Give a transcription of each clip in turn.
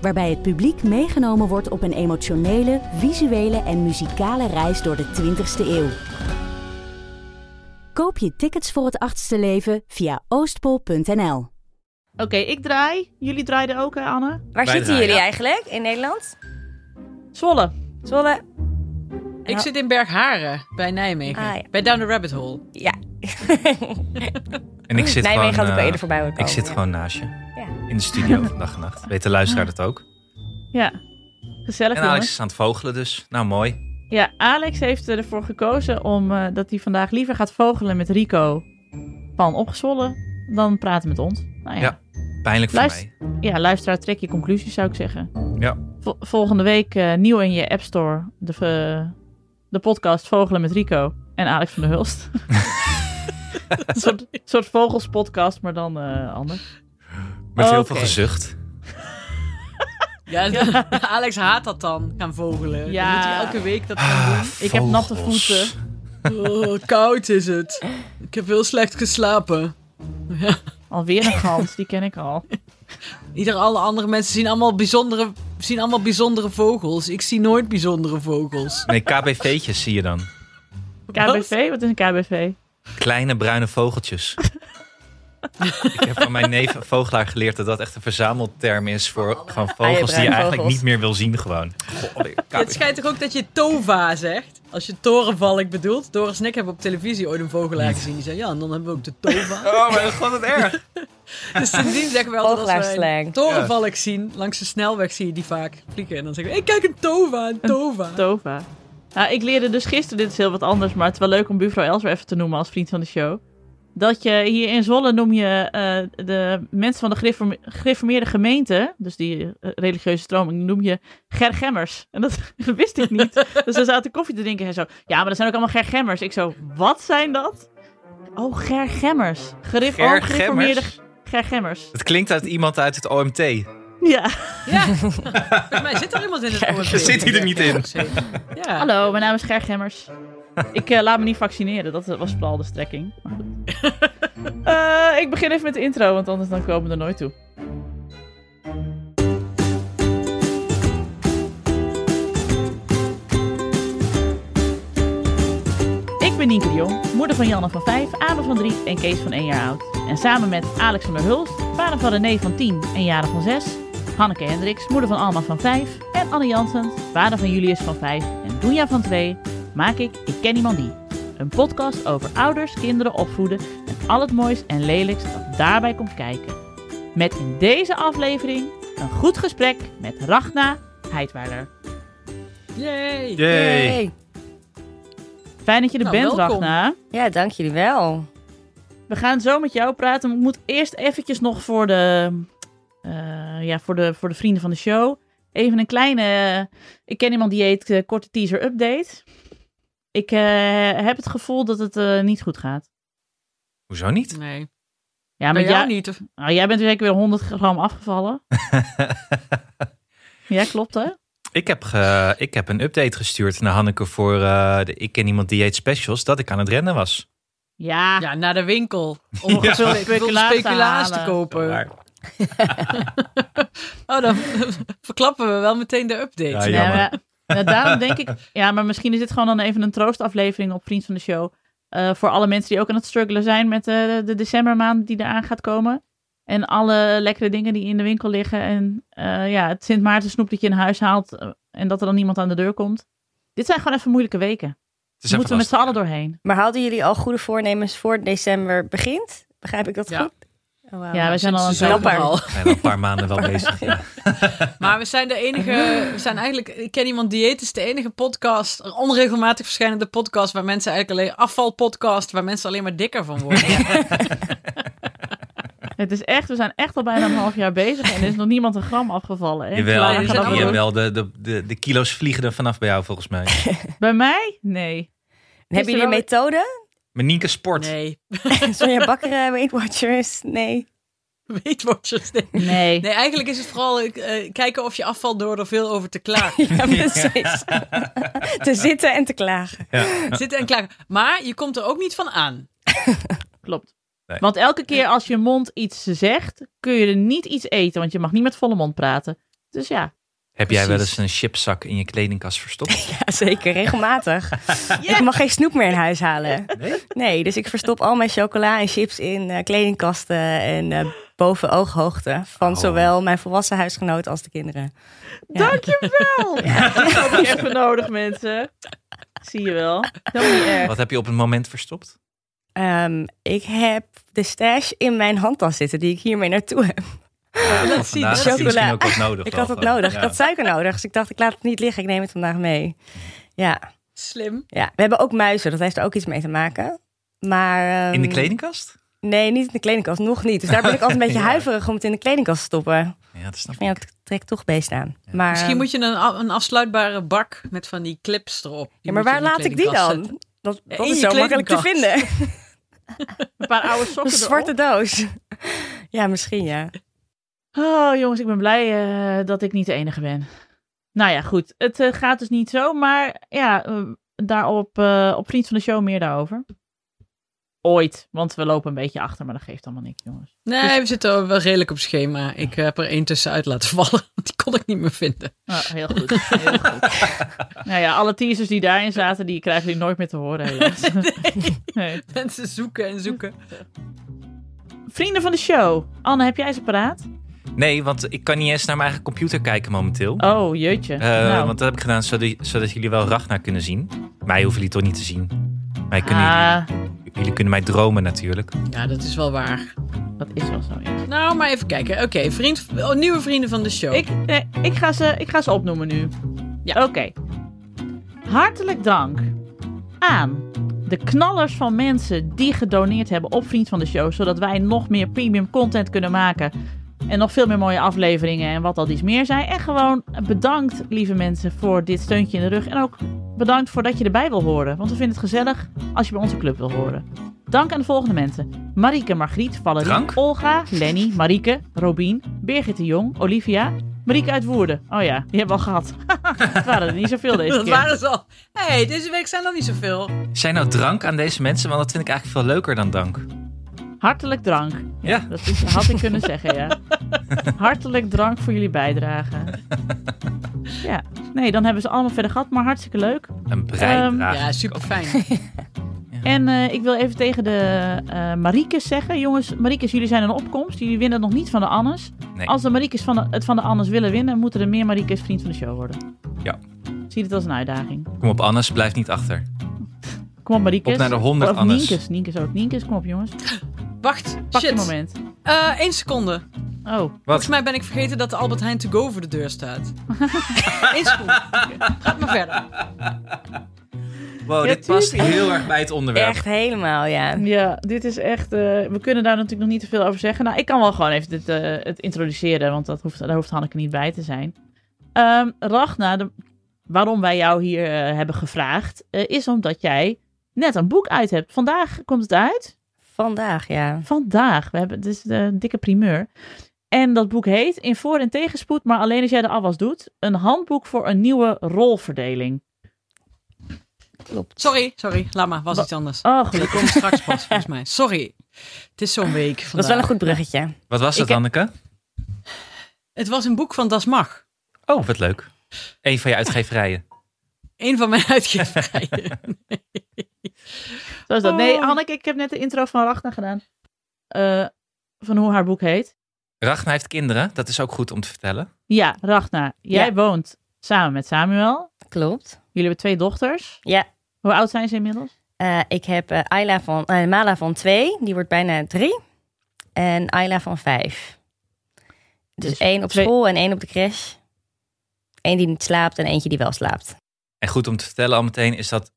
Waarbij het publiek meegenomen wordt op een emotionele, visuele en muzikale reis door de 20ste eeuw. Koop je tickets voor het achtste leven via oostpol.nl. Oké, ik draai. Jullie draaiden ook, hè, Anne? Waar Wij zitten draaien. jullie eigenlijk in Nederland? Zwolle. Zwolle? Ik zit in Bergharen, bij Nijmegen. Ah, ja. Bij Down the Rabbit Hole. Ja. En ik zit Nijmegen gewoon, had ik wel eh, eerder voorbij horen Ik komen, zit ja. gewoon naast je. In de studio van dag en nacht. Weet de luisteraar dat ook? Ja, gezellig En Alex is aan het vogelen dus. Nou, mooi. Ja, Alex heeft ervoor gekozen om, eh, dat hij vandaag liever gaat vogelen met Rico van Opgezwollen dan praten met ons. Nou ja, Ja. Pijnlijk voor Luister- mij. ja luisteraar, trek je conclusies zou ik zeggen. Ja. Vol- volgende week eh, nieuw in je App Store de, de podcast Vogelen met Rico en Alex van der Hulst. een soort, soort vogelspodcast, maar dan eh, anders. Met heel veel gezucht. Ja, Alex haat dat dan, gaan vogelen. Ja. Dan moet hij elke week dat gaan doen. Ik heb natte voeten. Oh, koud is het. Ik heb heel slecht geslapen. Alweer een gans, die ken ik al. Ieder alle andere mensen zien allemaal bijzondere, zien allemaal bijzondere vogels. Ik zie nooit bijzondere vogels. Nee, KBV'tjes zie je dan. KBV? Wat is een KBV? Kleine bruine vogeltjes. Ik heb van mijn neef een vogelaar geleerd dat dat echt een verzamelterm is voor gewoon vogels die je eigenlijk niet meer wil zien gewoon. Goh, Het schijnt toch ook dat je tova zegt? Als je torenvalk bedoelt. Doris en ik hebben op televisie ooit een vogelaar gezien. Die zei, ja, en dan hebben we ook de tova. Oh, maar god, het erg. Dus sindsdien zeggen we altijd als Vogelaarsslang. een torenvalk zien, langs de snelweg zie je die vaak vliegen. En dan zeggen we, ik kijk een tova, een tova. Tova. Nou, ik leerde dus gisteren, dit is heel wat anders, maar het is wel leuk om buurvrouw Els weer even te noemen als vriend van de show. Dat je hier in Zwolle noem je eh, de mensen van de gereforme- gereformeerde gemeente, dus die eh, religieuze stroming, noem je gergemmers. En dat wist ik niet. dus ze zaten koffie te drinken en zo. Ja, maar dat zijn ook allemaal gergemmers. Ik zo, wat zijn dat? Oh, gergemmers. Gerif oh, Gergemmers? gereformeerde gergemmers. Het klinkt uit iemand uit het OMT. Ja. Ja, volgens mij zit er iemand in het OMT. Zit hij er niet in? Ja. Hallo, mijn naam is Ger Gemmers. Ik eh, laat me niet vaccineren, dat was vooral de strekking. Maar. Eh, ik begin even met de intro, want anders dan komen we er nooit toe. Ik ben Nienke de Jong, moeder van Janne van 5, Abe van 3 en Kees van 1 jaar oud. En samen met Alex van der Hulst, vader van René van 10 en Jaren van 6, Hanneke Hendricks, moeder van Alma van 5 en Anne Jansen, vader van Julius van 5 en Doenja van 2, maak ik Ik Ken Iemand Die. Een podcast over ouders, kinderen opvoeden en al het moois en lelijks dat daarbij komt kijken. Met in deze aflevering een goed gesprek met Ragna Heidweiler. Yay. Yay. Yay. Fijn dat je er Nou, bent, welkom. Ragna. Ja, dank jullie wel. We gaan zo met jou praten. maar Ik moet eerst eventjes nog voor de, eh, ja, voor de, voor de vrienden van de show. Even een kleine, eh, ik ken iemand die heet eh, korte teaser update. Ik eh, heb het gevoel dat het eh, niet goed gaat. Hoezo niet? Nee, Ja, maar jou jij, niet. Of... nou, jij bent zeker weer 100 gram afgevallen. ja, klopt hè? Ik heb, ge- ik heb een update gestuurd naar Hanneke voor eh, de Ik Ken Iemand Dieet Specials dat ik aan het rennen was. Ja, Ja, naar de winkel. Om Ja. Speculaas te speculaas te halen. kopen. Oh, dan verklappen we wel meteen de update. Ja, Ja, nou, daarom denk ik, ja, maar misschien is dit gewoon dan even een troostaflevering op Vriend van de Show. Eh, voor alle mensen die ook aan het struggelen zijn met eh, de decembermaand die eraan gaat komen. En alle lekkere dingen die in de winkel liggen. En eh, ja, het Sint Maarten snoep dat je in huis haalt en dat er dan niemand aan de deur komt. Dit zijn gewoon even moeilijke weken. Daar moeten we met z'n allen doorheen. Maar hadden jullie al goede voornemens voor december begint? Begrijp ik dat Ja. goed? Oh. Ja, we zijn al Knapper. zomer al. We zijn al een paar maanden wel bezig. Ja. Maar we zijn de enige, we zijn eigenlijk, ik ken iemand dieet is de enige podcast, een onregelmatig verschijnende podcast waar mensen eigenlijk alleen, afvalpodcast, waar mensen alleen maar dikker van worden. Het is echt, we zijn echt al bijna een half jaar bezig en er is nog niemand een gram afgevallen. Hè? Jawel, allemaal- jawel de, de, de, de kilo's vliegen er vanaf bij jou volgens mij. Bij mij? Nee. Hebben er jullie een methode? Menieke Sport. Nee. Sonja Bakker, eh, Weight Watchers? Nee. Weight Watchers, nee. Nee. Nee, eigenlijk is het vooral eh, kijken of je afvalt door er veel over te klagen. Ja, precies. te zitten en te klagen. Zitten en klagen. Maar je komt er ook niet van aan. Klopt. Nee. Want elke keer als je mond iets zegt, kun je er niet iets eten, want je mag niet met volle mond praten. Dus ja. Heb jij wel eens een chipszak in je kledingkast verstopt? Ja, zeker. Regelmatig. Ik mag geen snoep meer in huis halen. Nee? Nee, dus ik verstop al mijn chocola en chips in eh, kledingkasten en eh, boven ooghoogte. Van Oh. zowel mijn volwassen huisgenoten als de kinderen. Ja. Dankjewel! Dat had ik even nodig, mensen. Zie je wel. Helemaal niet erg. Wat heb je op het moment verstopt? Ehm, ik heb de stash in mijn handtas zitten die ik hiermee naartoe heb. Ja, laat heb je ook wat nodig. Ik had het nodig. Ja. Ik had suiker nodig. Dus ik dacht, ik laat het niet liggen. Ik neem het vandaag mee. Ja, Slim. ja. we hebben ook muizen. Dat heeft er ook iets mee te maken. Maar, ehm, In de kledingkast? Nee, niet in de kledingkast. Nog niet. Dus daar ben ik altijd een beetje Ja. huiverig om het in de kledingkast te stoppen. Ja, dat snap ik. Ja, het trekt toch beest aan. Maar, Misschien moet je een, een afsluitbare bak met van die clips erop. Die ja, maar waar laat ik die dan? zetten. Dat, dat In is zo makkelijk te vinden. Een paar oude sokken Een zwarte erop. doos. Ja, misschien ja. Oh, jongens, ik ben blij eh, dat ik niet de enige ben. Nou ja, goed. Het eh, gaat dus niet zo, maar ja, eh, daarop op Vriend van de Show meer daarover. Ooit, want we lopen een beetje achter, maar dat geeft allemaal niks, jongens. Nee, we zitten wel redelijk op schema. Ik heb er één tussenuit laten vallen. Die kon ik niet meer vinden. Ah, heel goed. Heel goed. nou ja, alle teasers die daarin zaten, die krijgen jullie nooit meer te horen, helaas. Nee. Mensen zoeken en zoeken. Vrienden van de show. Anne, heb jij ze paraat? Nee, want ik kan niet eens naar mijn eigen computer kijken momenteel. Oh, jeetje. Eh, nou. Want dat heb ik gedaan zodat, zodat jullie wel Ragnar kunnen zien. Mij hoeven jullie toch niet te zien. Mij kunnen ah, jullie, jullie kunnen mij dromen natuurlijk. Ja, dat is wel waar. dat is wel zo, ja. Nou, maar even kijken. Oké, vriend, oh, nieuwe vrienden van de show. Ik, nee, ik, ga ze, ik ga ze opnoemen nu. Ja. Oké. Hartelijk dank aan de knallers van mensen die gedoneerd hebben op Vriend van de Show. Zodat wij nog meer premium content kunnen maken. En nog veel meer mooie afleveringen en wat al iets meer zijn. En gewoon bedankt, lieve mensen, voor dit steuntje in de rug. En ook bedankt voor dat je erbij wil horen. Want we vinden het gezellig als je bij onze club wil horen. Dank aan de volgende mensen. Marieke, Margriet, Valerie, Drank? Olga, Lenny, Marieke, Robien, Birgit de Jong, Olivia, Marieke uit Woerden. Oh ja, die hebben we al gehad. Het waren er niet zoveel deze dat keer. waren ze al. Hé, hey, deze week zijn er niet zoveel. Zijn nou drank aan deze mensen? Want dat vind ik eigenlijk veel leuker dan dank. Hartelijk drank. Ja. Dat is, had ik kunnen zeggen, ja. Hartelijk dank voor jullie bijdrage. Ja, nee, dan hebben ze allemaal verder gehad, maar hartstikke leuk. Een bijdrage. Ja, super fijn. En eh, ik wil even tegen de eh Mariekes zeggen. Jongens, Mariekes, jullie zijn een opkomst. Jullie winnen nog niet van de Annes. Nee. Als de Mariekes van de, het van de Annes willen winnen, moeten er meer Mariekes vriend van de show worden. Ja. Zie het als een uitdaging. Kom op, Annes, blijf niet achter. Kom op, Mariekes. Op naar de 100 Of Annes. Nienkes, Nienkes ook. Nienkes, kom op jongens. Wacht, Pak shit. een moment. Eh, Eén seconde. Oh, Wat? Volgens mij ben ik vergeten dat de Albert Heijn to go voor de deur staat. Eén seconde. Gaat maar verder. Wow, Ja, dit past tuurlijk. heel erg bij het onderwerp. Echt helemaal, ja. Ja, dit is echt. eh, we kunnen daar natuurlijk nog niet te veel over zeggen. Nou, ik kan wel gewoon even dit, eh, het introduceren, want dat hoeft, daar hoeft Hanneke niet bij te zijn. Ehm Ragna, de, waarom wij jou hier eh, hebben gevraagd, eh, is omdat jij net een boek uit hebt. Vandaag komt het uit. Vandaag, ja. Vandaag. We hebben, het is de dikke primeur. En dat boek heet In voor- en tegenspoed, maar alleen als jij de afwas doet. Een handboek voor een nieuwe rolverdeling. Klopt. Sorry, sorry. Laat maar. Was Wa- iets anders. Oh, Dat gelukkig. komt straks pas, volgens mij. Sorry. Het is zo'n week Dat is vandaag. wel een goed bruggetje. Wat was Ik heb- Anneke? Het was een boek van Das Mag. Oh, wat leuk. Een van je uitgeverijen. Een van mijn uitgeverijen. Zo is dat. Nee, Oh. Anneke, ik heb net de intro van Ragna gedaan. Eh, van hoe haar boek heet. Ragnar heeft kinderen, dat is ook goed om te vertellen. Ja, Ragna, jij Ja. woont samen met Samuel. Klopt. Jullie hebben twee dochters. Ja. Hoe oud zijn ze inmiddels? Eh, ik heb eh, Ayla van, Mala van twee, die wordt bijna drie. En Ayla van vijf. Dus, Dus één op twee- school en één op de crash. Eén die niet slaapt en eentje die wel slaapt. En goed om te vertellen al meteen is dat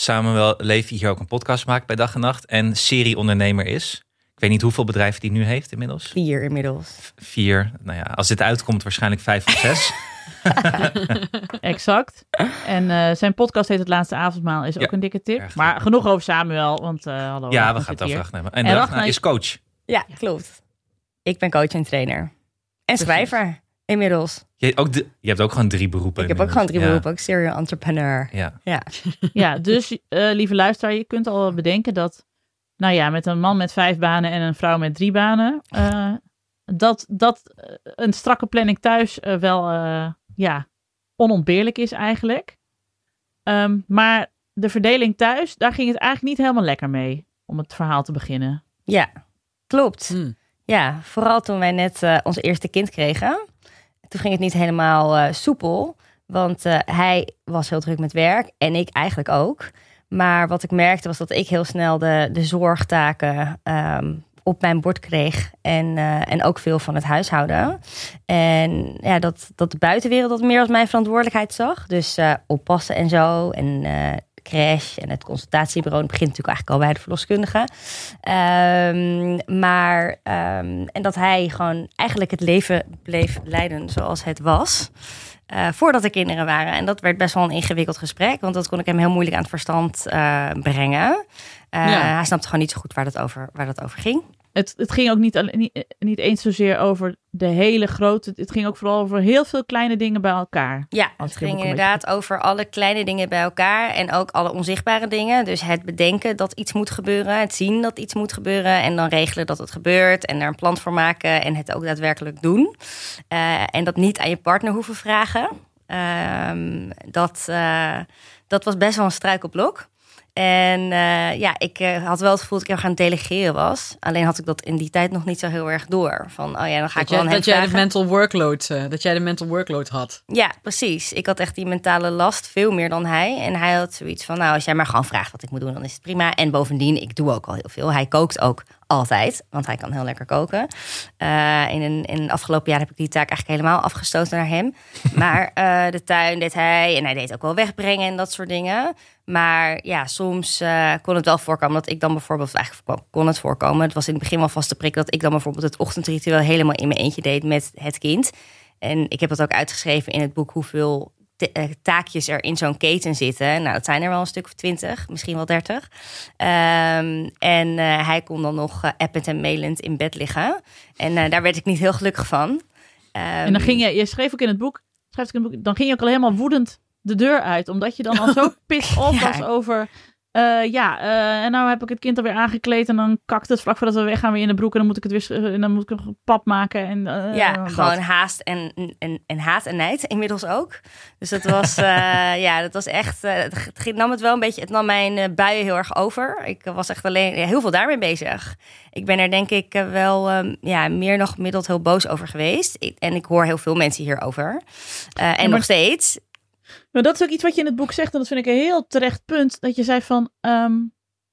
Samuel Levy hier ook een podcast maakt bij Dag en Nacht. En serieondernemer is. Ik weet niet hoeveel bedrijven die nu heeft inmiddels. Vier inmiddels. Vier. Nou ja, als dit uitkomt, waarschijnlijk vijf of zes. Exact. En eh, zijn podcast heet Het Laatste Avondmaal, is ook een dikke tip. erg Maar leuk. genoeg over Samuel, want eh hallo. ja, we gaan het over. Ragnar. En, En Ragnar Ragnar is coach. Ja, klopt. Ik ben coach en trainer. En schrijver inmiddels. Je, ook de, je hebt ook gewoon drie beroepen. Ik heb ook gewoon drie inmiddels. beroepen. Ook serial entrepreneur. Ja. Ja. Ja, dus eh, lieve luisteraar, je kunt al bedenken dat, nou ja, met een man met vijf banen en een vrouw met drie banen, eh, dat, dat eh, een strakke planning thuis wel, eh, ja, onontbeerlijk is eigenlijk. Ehm, maar de verdeling thuis, daar ging het eigenlijk niet helemaal lekker mee, om het verhaal te beginnen. Ja, klopt. Hm. Ja, vooral toen wij net eh, ons eerste kind kregen. Toen ging het niet helemaal eh, soepel. Want eh, hij was heel druk met werk en ik eigenlijk ook. Maar wat ik merkte was dat ik heel snel de, de zorgtaken ehm, op mijn bord kreeg. En, eh, en ook veel van het huishouden. En ja, dat, dat de buitenwereld dat meer als mijn verantwoordelijkheid zag. Dus oppassen en zo. En crash en het consultatiebureau. Begint natuurlijk eigenlijk al bij de verloskundige. Ehm, maar, ehm, en dat hij gewoon eigenlijk het leven bleef leiden zoals het was. eh, voordat er kinderen waren. En dat werd best wel een ingewikkeld gesprek. Want dat kon ik hem heel moeilijk aan het verstand eh, brengen. Eh, Ja. Hij snapte gewoon niet zo goed waar dat over, waar dat over ging. Het, het ging ook niet, niet, niet eens zozeer over de hele grote, het ging ook vooral over heel veel kleine dingen bij elkaar. Ja, het ging inderdaad over alle kleine dingen bij elkaar en ook alle onzichtbare dingen. Dus het bedenken dat iets moet gebeuren, het zien dat iets moet gebeuren en dan regelen dat het gebeurt en daar een plan voor maken en het ook daadwerkelijk doen. Eh, en dat niet aan je partner hoeven vragen. Ehm, dat, eh, dat was best wel een struikelblok. En eh, ja, ik eh, had wel het gevoel dat ik heel gaan delegeren was. Alleen had ik dat in die tijd nog niet zo heel erg door. Van, oh ja, dan ga ik Dat, wel jij, aan hem dat, jij de mental workload, eh, dat jij de mental workload had. Ja, precies. Ik had echt die mentale last veel meer dan hij. En hij had zoiets van, nou, als jij maar gewoon vraagt wat ik moet doen, dan is het prima. En bovendien, ik doe ook al heel veel. Hij kookt ook altijd, want hij kan heel lekker koken. In, een, in het afgelopen jaar heb ik die taak eigenlijk helemaal afgestoten naar hem. Maar de tuin deed hij en hij deed ook wel wegbrengen en dat soort dingen. Maar ja, soms eh, kon het wel voorkomen dat ik dan bijvoorbeeld, eigenlijk kon het voorkomen, het was in het begin wel vast te prikken, dat ik dan bijvoorbeeld het ochtendritueel helemaal in mijn eentje deed met het kind. En ik heb dat ook uitgeschreven in het boek hoeveel eh, taakjes er in zo'n keten zitten. Nou, dat zijn er wel een stuk of twintig, misschien wel dertig. Ehm, en eh, hij kon dan nog eh, append en mailend in bed liggen. En daar werd ik niet heel gelukkig van. Ehm, En dan ging je, je schreef ook in het boek, schrijft ook in het boek, dan ging je ook al helemaal woedend de deur uit, omdat je dan al zo pissed off was over, eh, ja, eh, en nou heb ik het kind alweer aangekleed en dan kakt het vlak voordat we weggaan weer in de broek en dan moet ik het weer, eh, en dan moet ik nog een pap maken en ja, dat. gewoon haast en, en, en haat en nijd inmiddels ook. Dus dat was, ja, dat was echt, het nam het wel een beetje, het nam mijn buien heel erg over. Ik was echt alleen ja, heel veel daarmee bezig. Ik ben er denk ik wel ehm, ja, meer nog gemiddeld heel boos over geweest. Ik- en ik hoor heel veel mensen hierover. En maar- nog steeds. Maar dat is ook iets wat je in het boek zegt en dat vind ik een heel terecht punt, dat je zei van, ehm,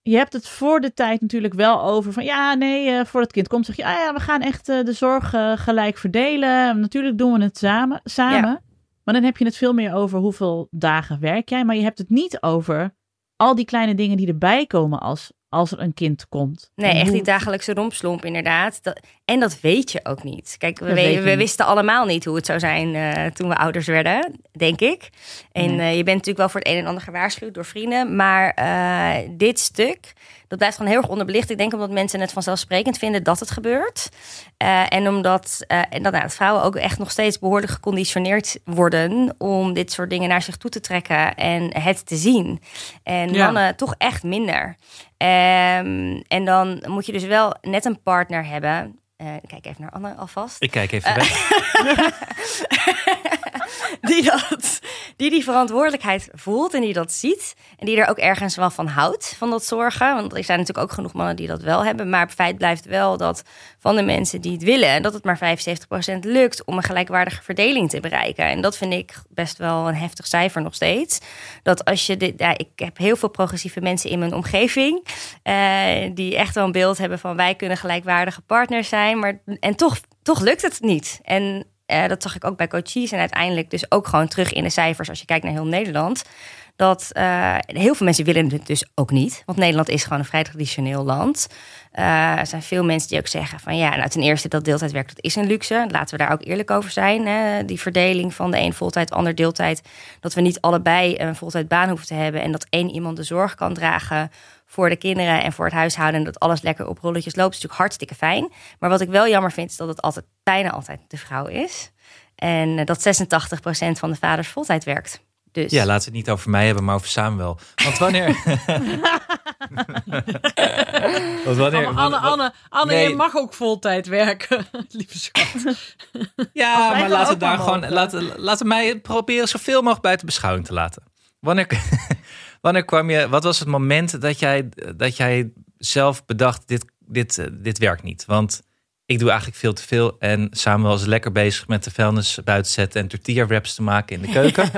je hebt het voor de tijd natuurlijk wel over van, ja, nee, eh, voor het kind komt, zeg je, ah ja, we gaan echt eh, de zorg eh, gelijk verdelen. Natuurlijk doen we het samen, samen. Maar dan heb je het veel meer over hoeveel dagen werk jij, maar je hebt het niet over al die kleine dingen die erbij komen als, als er een kind komt. Nee, echt die dagelijkse rompslomp inderdaad. Dat, en dat weet je ook niet. Kijk, we, wisten allemaal niet hoe het zou zijn eh, toen we ouders werden, denk ik. En Nee. eh, je bent natuurlijk wel voor het een en ander gewaarschuwd door vrienden. Maar eh, dit stuk, dat blijft gewoon heel erg onderbelicht. Ik denk omdat mensen het vanzelfsprekend vinden dat het gebeurt. Eh, en omdat eh, en dat, nou, dat vrouwen ook echt nog steeds behoorlijk geconditioneerd worden... om dit soort dingen naar zich toe te trekken en het te zien. En Ja. mannen toch echt minder. Ehm, en dan moet je dus wel net een partner hebben. Eh, ik kijk even naar Anne alvast. Ik kijk even weg. die, die die verantwoordelijkheid voelt en die dat ziet. En die er ook ergens wel van houdt, van dat zorgen. Want er zijn natuurlijk ook genoeg mannen die dat wel hebben. Maar het feit blijft wel dat van de mensen die het willen... dat het maar 75% lukt om een gelijkwaardige verdeling te bereiken. En dat vind ik best wel een heftig cijfer nog steeds. Dat als je... Dit, ik heb heel veel progressieve mensen in mijn omgeving... eh, die echt wel een beeld hebben van... wij kunnen gelijkwaardige partners zijn. Maar, en toch, toch lukt het niet. En eh, dat zag ik ook bij coaches en uiteindelijk dus ook gewoon terug in de cijfers als je kijkt naar heel Nederland. Dat eh, heel veel mensen willen het dus ook niet. Want Nederland is gewoon een vrij traditioneel land. Eh, er zijn veel mensen die ook zeggen van ja, nou ten eerste dat deeltijdwerk dat is een luxe. Laten we daar ook eerlijk over zijn. Hè? Die verdeling van de een voltijd, ander deeltijd. Dat we niet allebei een voltijd baan hoeven te hebben. En dat één iemand de zorg kan dragen voor de kinderen en voor het huishouden. En dat alles lekker op rolletjes loopt. is natuurlijk hartstikke fijn. Maar wat ik wel jammer vind, is dat het altijd bijna altijd de vrouw is. En eh, dat 86% van de vaders voltijd werkt. Dus. Ja, laten we het niet over mij hebben, maar over Samuel. Want wanneer... Want wanneer Anne, Anne, Anne, Anne Nee. je mag ook voltijd werken, lieve schat. Ja, maar laten we daar gewoon... Laten, laten mij proberen zoveel mogelijk buiten beschouwing te laten. Wanneer, wanneer kwam je... Wat was het moment dat jij, dat jij zelf bedacht... Dit, dit, eh, dit werkt niet? Want ik doe eigenlijk veel te veel. En Samuel is lekker bezig met de vuilnis buiten zetten... en tortilla wraps te maken in de keuken.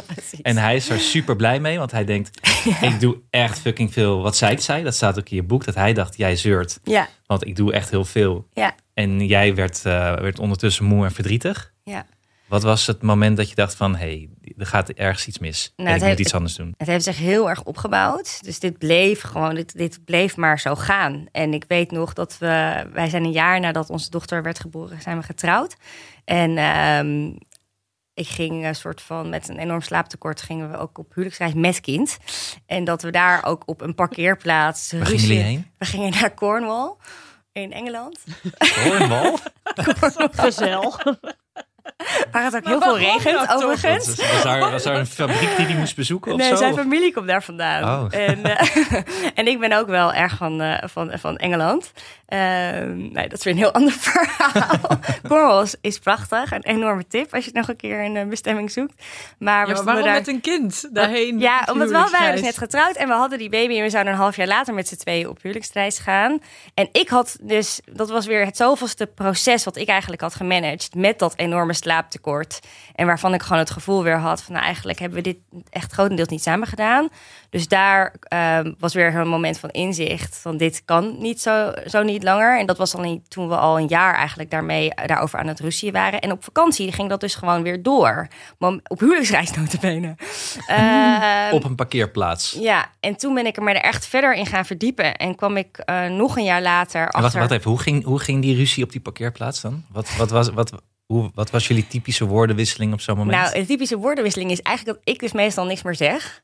En hij is er super blij mee, want hij denkt: ik doe echt fucking veel. Wat zij zei, dat staat ook in je boek, dat hij dacht: jij zeurt, Ja, want ik doe echt heel veel. ja, En jij werd, eh, werd ondertussen moe en verdrietig. ja. Wat was het moment dat je dacht van, hé, hey, er gaat ergens iets mis. Nou, en het ik moet heeft- iets anders doen. Het heeft zich heel erg opgebouwd. Dus dit bleef gewoon, dit, dit bleef maar zo gaan. En ik weet nog dat we, wij zijn een jaar nadat onze dochter werd geboren, zijn we getrouwd. En ehm, ik ging een soort van, met een enorm slaaptekort, gingen we ook op huwelijksreis met kind. En dat we daar ook op een parkeerplaats. Waar gingen ruzie- jullie heen? We gingen naar Cornwall in Engeland. Cornwall? Gezel. Waar het ook heel Maar veel regent, nou overigens. Was, was, daar, was daar een fabriek die die moest bezoeken of Nee, zo? zijn Of- familie komt daar vandaan. Oh. En, eh, en ik ben ook wel erg van, eh, van, van Engeland. Ehm, nee, dat is weer een heel ander verhaal. Cornwall is, is prachtig. Een enorme tip als je nog een keer een eh, bestemming zoekt. Maar we Ja, maar waarom daar... met een kind daarheen? Ja, omdat we waren dus net getrouwd en we hadden die baby en we zouden een half jaar later met z'n tweeën op huwelijksreis gaan. En ik had dus, dat was weer het zoveelste proces wat ik eigenlijk had gemanaged met dat enorme slaaptekort. En waarvan ik gewoon het gevoel weer had van nou eigenlijk hebben we dit echt grotendeels niet samen gedaan. Dus daar ehm, was weer een moment van inzicht van dit kan niet zo, zo niet langer. En dat was dan niet, toen we al een jaar eigenlijk daarmee, daarover aan het ruzie waren. En op vakantie ging dat dus gewoon weer door. Op huwelijksreis notabene. Ehm, Op een parkeerplaats. ja, en toen ben ik er maar er echt verder in gaan verdiepen. En kwam ik eh, nog een jaar later En wacht, achter... wacht even, hoe ging, hoe ging die ruzie op die parkeerplaats dan? Wat, wat, was, wat, hoe, wat was jullie typische woordenwisseling op zo'n moment? Nou, een typische woordenwisseling is eigenlijk dat ik dus meestal niks meer zeg.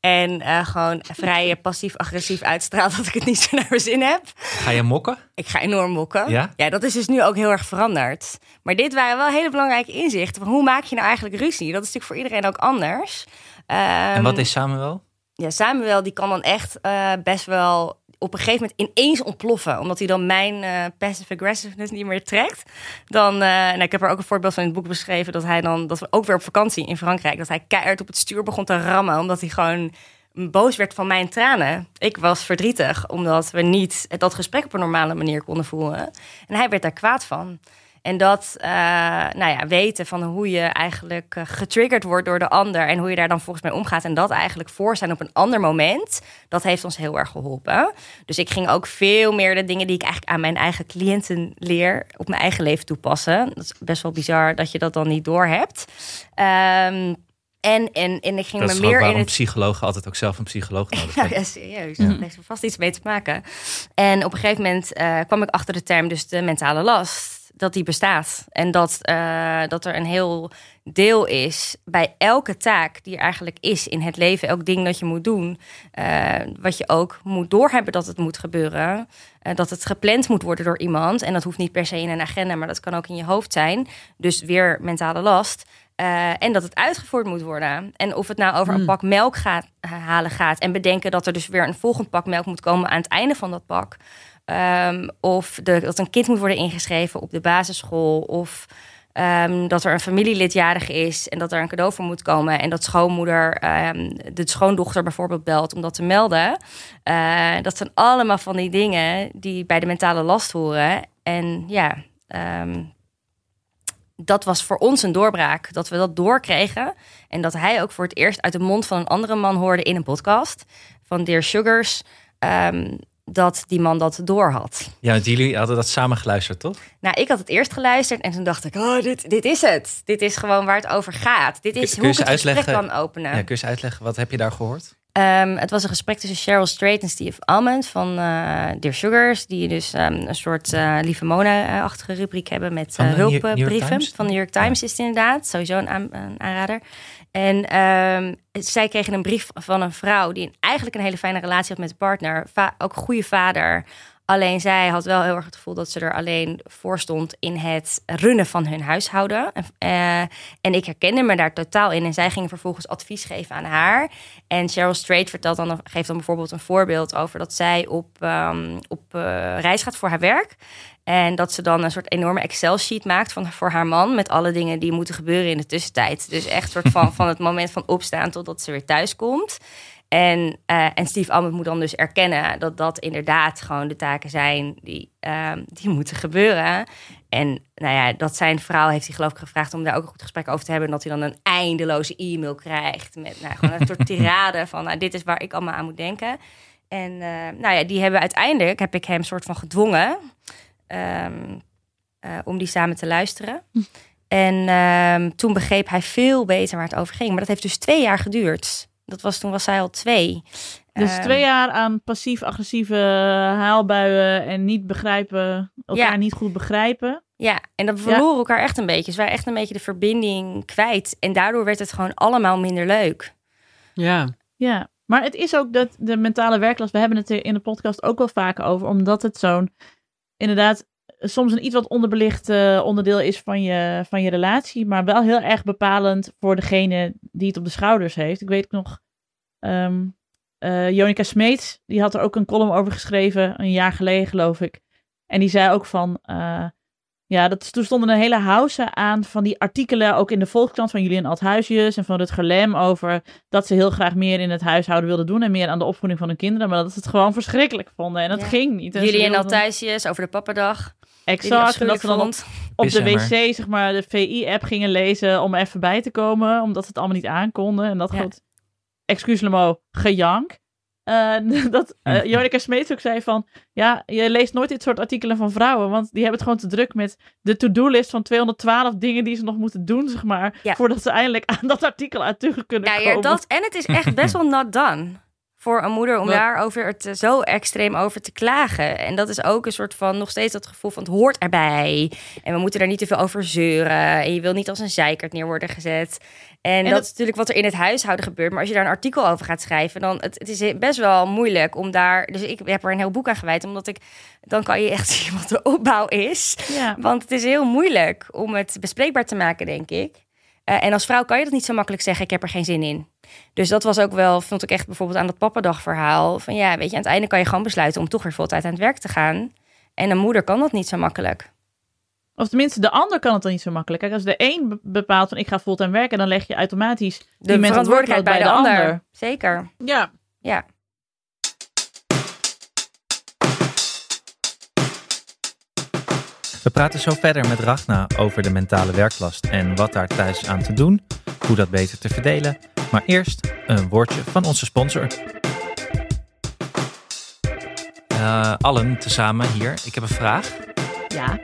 En eh, gewoon vrij passief-agressief uitstraal dat ik het niet zo naar mijn zin heb. Ga je mokken? Ik ga enorm mokken. Ja? dat is dus nu ook heel erg veranderd. Maar dit waren wel hele belangrijke inzichten. Van hoe maak je nou eigenlijk ruzie? Dat is natuurlijk voor iedereen ook anders. en wat Ehm, is Samuel? Ja, Samuel die kan dan echt eh, best wel op een gegeven moment ineens ontploffen. Omdat hij dan mijn eh, passive aggressiveness niet meer trekt. Dan, eh, nou, ik heb er ook een voorbeeld van in het boek beschreven. Dat hij dan, dat we ook weer op vakantie in Frankrijk. Dat hij keihard op het stuur begon te rammen. Omdat hij gewoon boos werd van mijn tranen. Ik was verdrietig. Omdat we niet dat gesprek op een normale manier konden voeren. En hij werd daar kwaad van. En dat, eh, nou ja, weten van hoe je eigenlijk eh, getriggerd wordt door de ander en hoe je daar dan volgens mij omgaat en dat eigenlijk voor zijn op een ander moment, dat heeft ons heel erg geholpen. Dus ik ging ook veel meer de dingen die ik eigenlijk aan mijn eigen cliënten leer op mijn eigen leven toepassen. Dat is best wel bizar dat je dat dan niet doorhebt. Ehm en, en, en ik ging Dat me meer in waarom het psychologen altijd ook zelf een psycholoog nodig ja, hebben. ja, serieus. Dat heeft er vast iets mee te maken. En op een gegeven moment eh, kwam ik achter de term dus de mentale last. Dat die bestaat. En dat, eh, dat er een heel deel is bij elke taak die er eigenlijk is in het leven. Elk ding dat je moet doen. eh, wat je ook moet doorhebben dat het moet gebeuren. eh, dat het gepland moet worden door iemand. En dat hoeft niet per se in een agenda, maar dat kan ook in je hoofd zijn. Dus weer mentale last. En dat het uitgevoerd moet worden. En of het nou over een pak melk gaat, halen gaat. En bedenken dat er dus weer een volgend pak melk moet komen aan het einde van dat pak. Ehm, of de, dat een kind moet worden ingeschreven op de basisschool. Of ehm, dat er een familielid jarig is en dat er een cadeau voor moet komen. En dat schoonmoeder ehm, de schoondochter bijvoorbeeld belt om dat te melden. Eh, dat zijn allemaal van die dingen die bij de mentale last horen. En ja, dat was voor ons een doorbraak. Dat we dat doorkregen. En dat hij ook voor het eerst uit de mond van een andere man hoorde in een podcast. Van Dear Sugars. ehm, dat die man dat door had. Ja, want jullie hadden dat samen geluisterd, toch? Nou, ik had het eerst geluisterd en toen dacht ik, oh, dit, dit is het. Dit is gewoon waar het over gaat. Dit is Kun- hoe je ik het gesprek kan openen. Ja, kun je uitleggen, wat heb je daar gehoord? Ehm, het was een gesprek tussen Cheryl Strait en Steve Almond van eh Dear Sugars. Die dus ehm, een soort eh Lieve Mona-achtige rubriek hebben met York hulpbrieven. Van de New York Times is het inderdaad. Sowieso een, aan- een aanrader. En ehm, zij kregen een brief van een vrouw die eigenlijk een hele fijne relatie had met de partner. Va- ook goede vader. Alleen zij had wel heel erg het gevoel dat ze er alleen voor stond in het runnen van hun huishouden. En, eh, ik herkende me daar totaal in. En zij gingen vervolgens advies geven aan haar. En Cheryl Strait vertelt dan, geeft dan bijvoorbeeld een voorbeeld over dat zij op, ehm, op eh, reis gaat voor haar werk. En dat ze dan een soort enorme Excel-sheet maakt van, voor haar man. Met alle dingen die moeten gebeuren in de tussentijd. Dus echt soort van, van het moment van opstaan totdat ze weer thuis komt. En, eh, en Steve Almond moet dan dus erkennen dat dat inderdaad gewoon de taken zijn die, ehm, die moeten gebeuren. En nou ja, dat zijn vrouw heeft hij geloof ik gevraagd om daar ook een goed gesprek over te hebben. En dat hij dan een eindeloze e-mail krijgt met nou, gewoon een soort tirade van nou, dit is waar ik allemaal aan moet denken. En eh, nou ja, die hebben uiteindelijk, heb ik hem soort van gedwongen ehm, eh, om die samen te luisteren. En ehm, toen begreep hij veel beter waar het over ging. Maar dat heeft dus twee jaar geduurd. Dat was, toen was hij al twee. Dus Ehm, twee jaar aan passief-agressieve haalbuien en niet begrijpen, elkaar Ja. niet goed begrijpen. Ja, en dat verloren elkaar echt een beetje. Ze waren echt een beetje de verbinding kwijt. En daardoor werd het gewoon allemaal minder leuk. Ja. Ja, maar het is ook dat de mentale werklast, we hebben het er in de podcast ook wel vaker over, omdat het zo'n, inderdaad, soms een iets wat onderbelicht eh, onderdeel is van je, van je relatie, maar wel heel erg bepalend voor degene die het op de schouders heeft. Ik weet nog, ehm eh, Jonica Smeets, die had er ook een column over geschreven, een jaar geleden geloof ik. En die zei ook van, eh, ja, dat, toen stonden een hele house aan van die artikelen, ook in de Volkskrant van Julian Althuisjes en van Rutger Lem over dat ze heel graag meer in het huishouden wilden doen en meer aan de opvoeding van hun kinderen, maar dat ze het gewoon verschrikkelijk vonden en dat Ja. ging niet. En ze Jullie en wilden- Althuisjes over de pappadag. Exact, en dat ze dan op, op de wc, zeg maar, de VI-app gingen lezen om even bij te komen, omdat ze het allemaal niet aankonden. En dat Ja. goed, excuus Lemo, gejank. Eh, dat Hm. Jonica Smeets ook zei van, ja, je leest nooit dit soort artikelen van vrouwen, want die hebben het gewoon te druk met de to-do-list van 212 dingen die ze nog moeten doen, zeg maar, Ja. voordat ze eindelijk aan dat artikel uit terug kunnen Ja, komen. ja, dat, en het is echt best wel not done voor een moeder om Wat? daarover het eh, zo extreem over te klagen. En dat is ook een soort van nog steeds dat gevoel van het hoort erbij. En we moeten daar niet te veel over zeuren. En je wil niet als een zeikert neer worden gezet. En, dat dat- is natuurlijk wat er in het huishouden gebeurt. Maar als je daar een artikel over gaat schrijven, dan het, het is best wel moeilijk om daar. Dus ik heb er een heel boek aan gewijd, omdat ik dan kan je echt zien wat de opbouw is. Ja, Want het is heel moeilijk om het bespreekbaar te maken, denk ik. Eh, en als vrouw kan je dat niet zo makkelijk zeggen, ik heb er geen zin in. Dus dat was ook wel, vond ik echt bijvoorbeeld aan dat pappadagverhaal. Van ja, weet je, aan het einde kan je gewoon besluiten om toch weer voltijd aan het werk te gaan. En een moeder kan dat niet zo makkelijk. Of tenminste, de ander kan het dan niet zo makkelijk. Kijk, als de een be- bepaalt van ik ga fulltime werken, dan leg je automatisch De die verantwoordelijkheid bij de ander. Zeker, Ja. ja. We praten zo verder met Ragna over de mentale werklast en wat daar thuis aan te doen, hoe dat beter te verdelen. Maar eerst een woordje van onze sponsor. Eh, allen tezamen hier. Ik heb een vraag. Ja,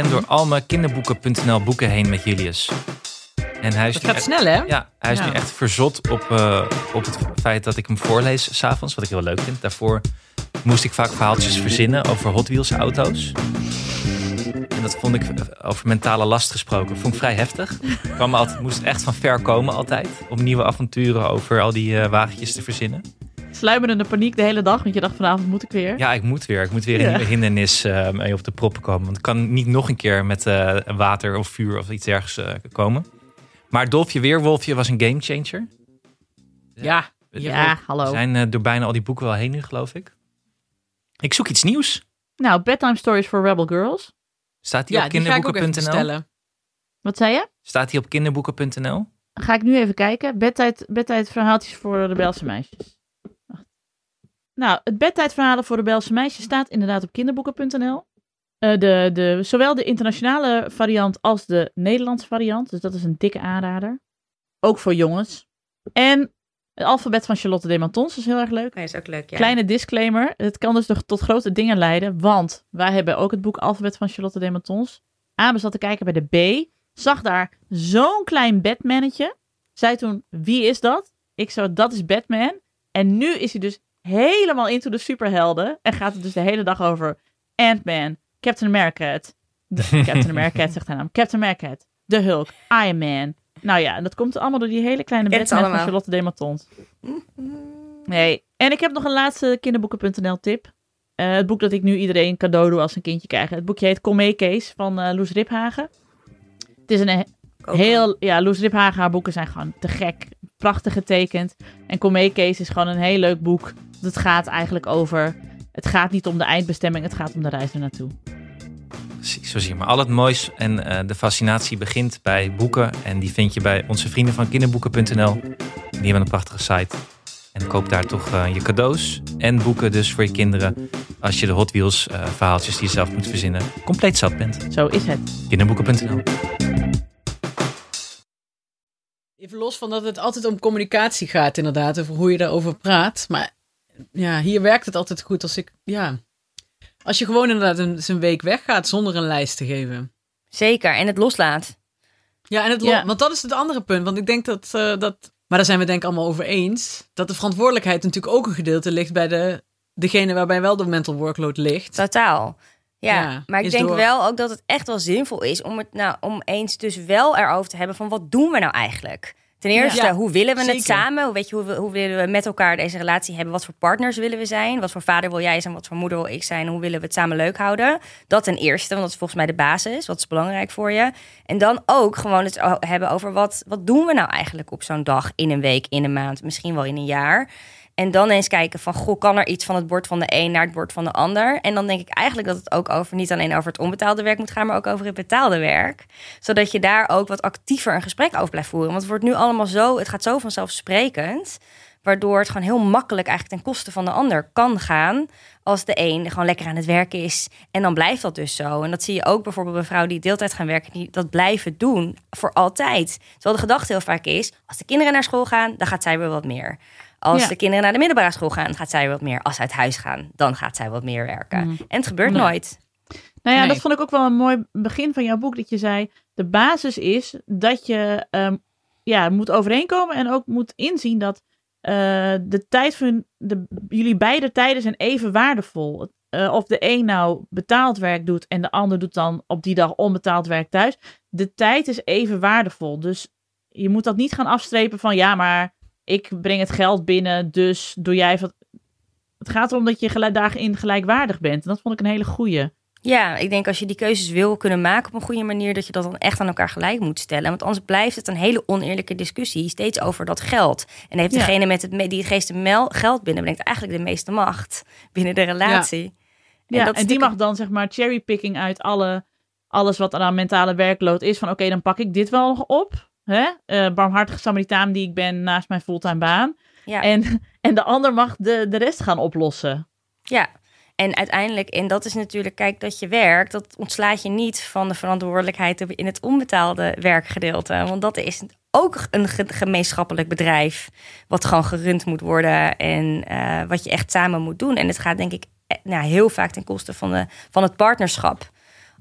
ben door al mijn kinderboeken.nl boeken heen met Julius. En hij is Dat nu gaat echt, snel, hè? ja, hij is Ja. nu echt verzot op, eh, op het feit dat ik hem voorlees s'avonds, wat ik heel leuk vind. Daarvoor moest ik vaak verhaaltjes verzinnen over Hot Wheels auto's. En dat vond ik, eh, over mentale last gesproken, vond ik vrij heftig. Ik kwam altijd, moest echt van ver komen altijd, om nieuwe avonturen over al die eh, wagentjes te verzinnen. Sluimerende paniek de hele dag, want je dacht vanavond moet ik weer. Ja, ik moet weer. Ik moet weer een Ja. nieuwe hindernis eh, mee op de proppen komen. Want ik kan niet nog een keer met eh, water of vuur of iets ergens eh, komen. Maar Dolfje Weerwolfje was een gamechanger. Ja. Ja, We hallo. zijn eh, door bijna al die boeken wel heen nu, geloof ik. Ik zoek iets nieuws. Nou, bedtime stories for rebel girls. Staat die Ja, op kinderboeken.nl? Wat zei je? Staat die op kinderboeken.nl? Ga ik nu even kijken. Bedtijd, bedtijd verhaaltjes voor rebelse meisjes. Nou, het bedtijdverhalen voor rebelse meisjes staat inderdaad op kinderboeken.nl. Eh, de, de, zowel de internationale variant als de Nederlandse variant. Dus dat is een dikke aanrader. Ook voor jongens. En Het alfabet van Charlotte Demantons is heel erg leuk. Nee, is ook leuk, ja. Kleine disclaimer. Het kan dus tot grote dingen leiden. Want wij hebben ook het boek Alfabet van Charlotte Demantons. Abe zat te kijken bij de B. Zag daar zo'n klein Batmannetje. Zei toen, wie is dat? Ik zo, dat is Batman. En nu is hij dus helemaal into de superhelden. En gaat het dus de hele dag over Ant-Man, Captain America. Captain America zegt hij naam. Captain America, de Hulk, Iron Man. Nou ja, en dat komt allemaal door die hele kleine Batman van. Charlotte Demantons. Nee. En ik heb nog een laatste kinderboeken.nl tip. Eh, het boek dat ik nu iedereen cadeau doe als een kindje krijgen. Het boekje heet Kom mee Kees van eh, Loes Riphagen. Het is een heel... Ja, Loes Riphagen haar boeken zijn gewoon te gek. Prachtig getekend. En Kom mee Kees is gewoon een heel leuk boek. Het gaat eigenlijk over... Het gaat niet om de eindbestemming, het gaat om de reis er naartoe. Precies, zo zie je maar. Al het moois en eh, de fascinatie begint bij boeken. En die vind je bij onze vrienden van kinderboeken.nl. Die hebben een prachtige site. En koop daar toch eh, je cadeaus en boeken dus voor je kinderen. Als je de Hot Wheels eh, verhaaltjes die je zelf moet verzinnen compleet zat bent. Zo is het. Kinderboeken.nl. Even los van dat het altijd om communicatie gaat, inderdaad, over hoe je daarover praat. Maar ja, hier werkt het altijd goed als ik, ja, als je gewoon inderdaad een, een week weggaat zonder een lijst te geven. Zeker, en het loslaat. Ja, en het Ja. want dat is het andere punt. Want ik denk dat, eh, dat, maar daar zijn we denk ik allemaal over eens, dat de verantwoordelijkheid natuurlijk ook een gedeelte ligt bij de, degene waarbij wel de mental workload ligt. Totaal. Ja, Ja, maar ik denk door. wel ook dat het echt wel zinvol is om het nou om eens dus wel erover te hebben van wat doen we nou eigenlijk? Ten eerste, Ja, hoe willen we zeker. het samen? Hoe, weet je, hoe, willen we met elkaar deze relatie hebben? Wat voor partners willen we zijn? Wat voor vader wil jij zijn? Wat voor moeder wil ik zijn? Hoe willen we het samen leuk houden? Dat ten eerste, want dat is volgens mij de basis. Wat is belangrijk voor je? En dan ook gewoon het hebben over wat, wat doen we nou eigenlijk op zo'n dag, in een week, in een maand, misschien wel in een jaar. En dan eens kijken van, goh, kan er iets van het bord van de een naar het bord van de ander? En dan denk ik eigenlijk dat het ook over niet alleen over het onbetaalde werk moet gaan, maar ook over het betaalde werk. Zodat je daar ook wat actiever een gesprek over blijft voeren. Want het wordt nu allemaal zo, het gaat zo vanzelfsprekend. Waardoor het gewoon heel makkelijk eigenlijk ten koste van de ander kan gaan. Als de een gewoon lekker aan het werken is. En dan blijft dat dus zo. En dat zie je ook bijvoorbeeld bij vrouwen die deeltijd gaan werken. Die dat blijven doen voor altijd. Terwijl de gedachte heel vaak is. Als de kinderen naar school gaan, dan gaat zij weer wat meer. Als Ja. de kinderen naar de middelbare school gaan, gaat zij wat meer. Als ze uit huis gaan, dan gaat zij wat meer werken. Mm. En het gebeurt Nee. nooit. Nou ja, Nee. dat vond ik ook wel een mooi begin van jouw boek. Dat je zei, de basis is dat je ehm, ja, moet overeenkomen en ook moet inzien dat eh, de tijd van de, jullie beide tijden zijn even waardevol. Eh, of de een nou betaald werk doet en de ander doet dan op die dag onbetaald werk thuis. De tijd is even waardevol. Dus je moet dat niet gaan afstrepen van ja, maar ik breng het geld binnen, dus doe jij wat. Het gaat erom dat je daarin gelijkwaardig bent. En dat vond ik een hele goeie. Ja, ik denk als je die keuzes wil kunnen maken op een goede manier, dat je dat dan echt aan elkaar gelijk moet stellen. Want anders blijft het een hele oneerlijke discussie, steeds over dat geld. En heeft Ja. degene met het, die het meeste mel- geld binnenbrengt eigenlijk de meeste macht binnen de relatie. Ja, dat en die mag dan zeg maar cherrypicking uit alle, alles wat er aan mentale werkload is. Van oké, dan pak ik dit wel nog op. Hè? Eh, barmhartige Samaritaan die ik ben naast mijn fulltime baan. Ja. En, en de ander mag de, de rest gaan oplossen. Ja, en uiteindelijk, en dat is natuurlijk, kijk, dat je werkt, dat ontslaat je niet van de verantwoordelijkheid in het onbetaalde werkgedeelte. Want dat is ook een ge- gemeenschappelijk bedrijf, wat gewoon gerund moet worden en eh, wat je echt samen moet doen. En het gaat denk ik eh, nou, heel vaak ten koste van, de, van het partnerschap,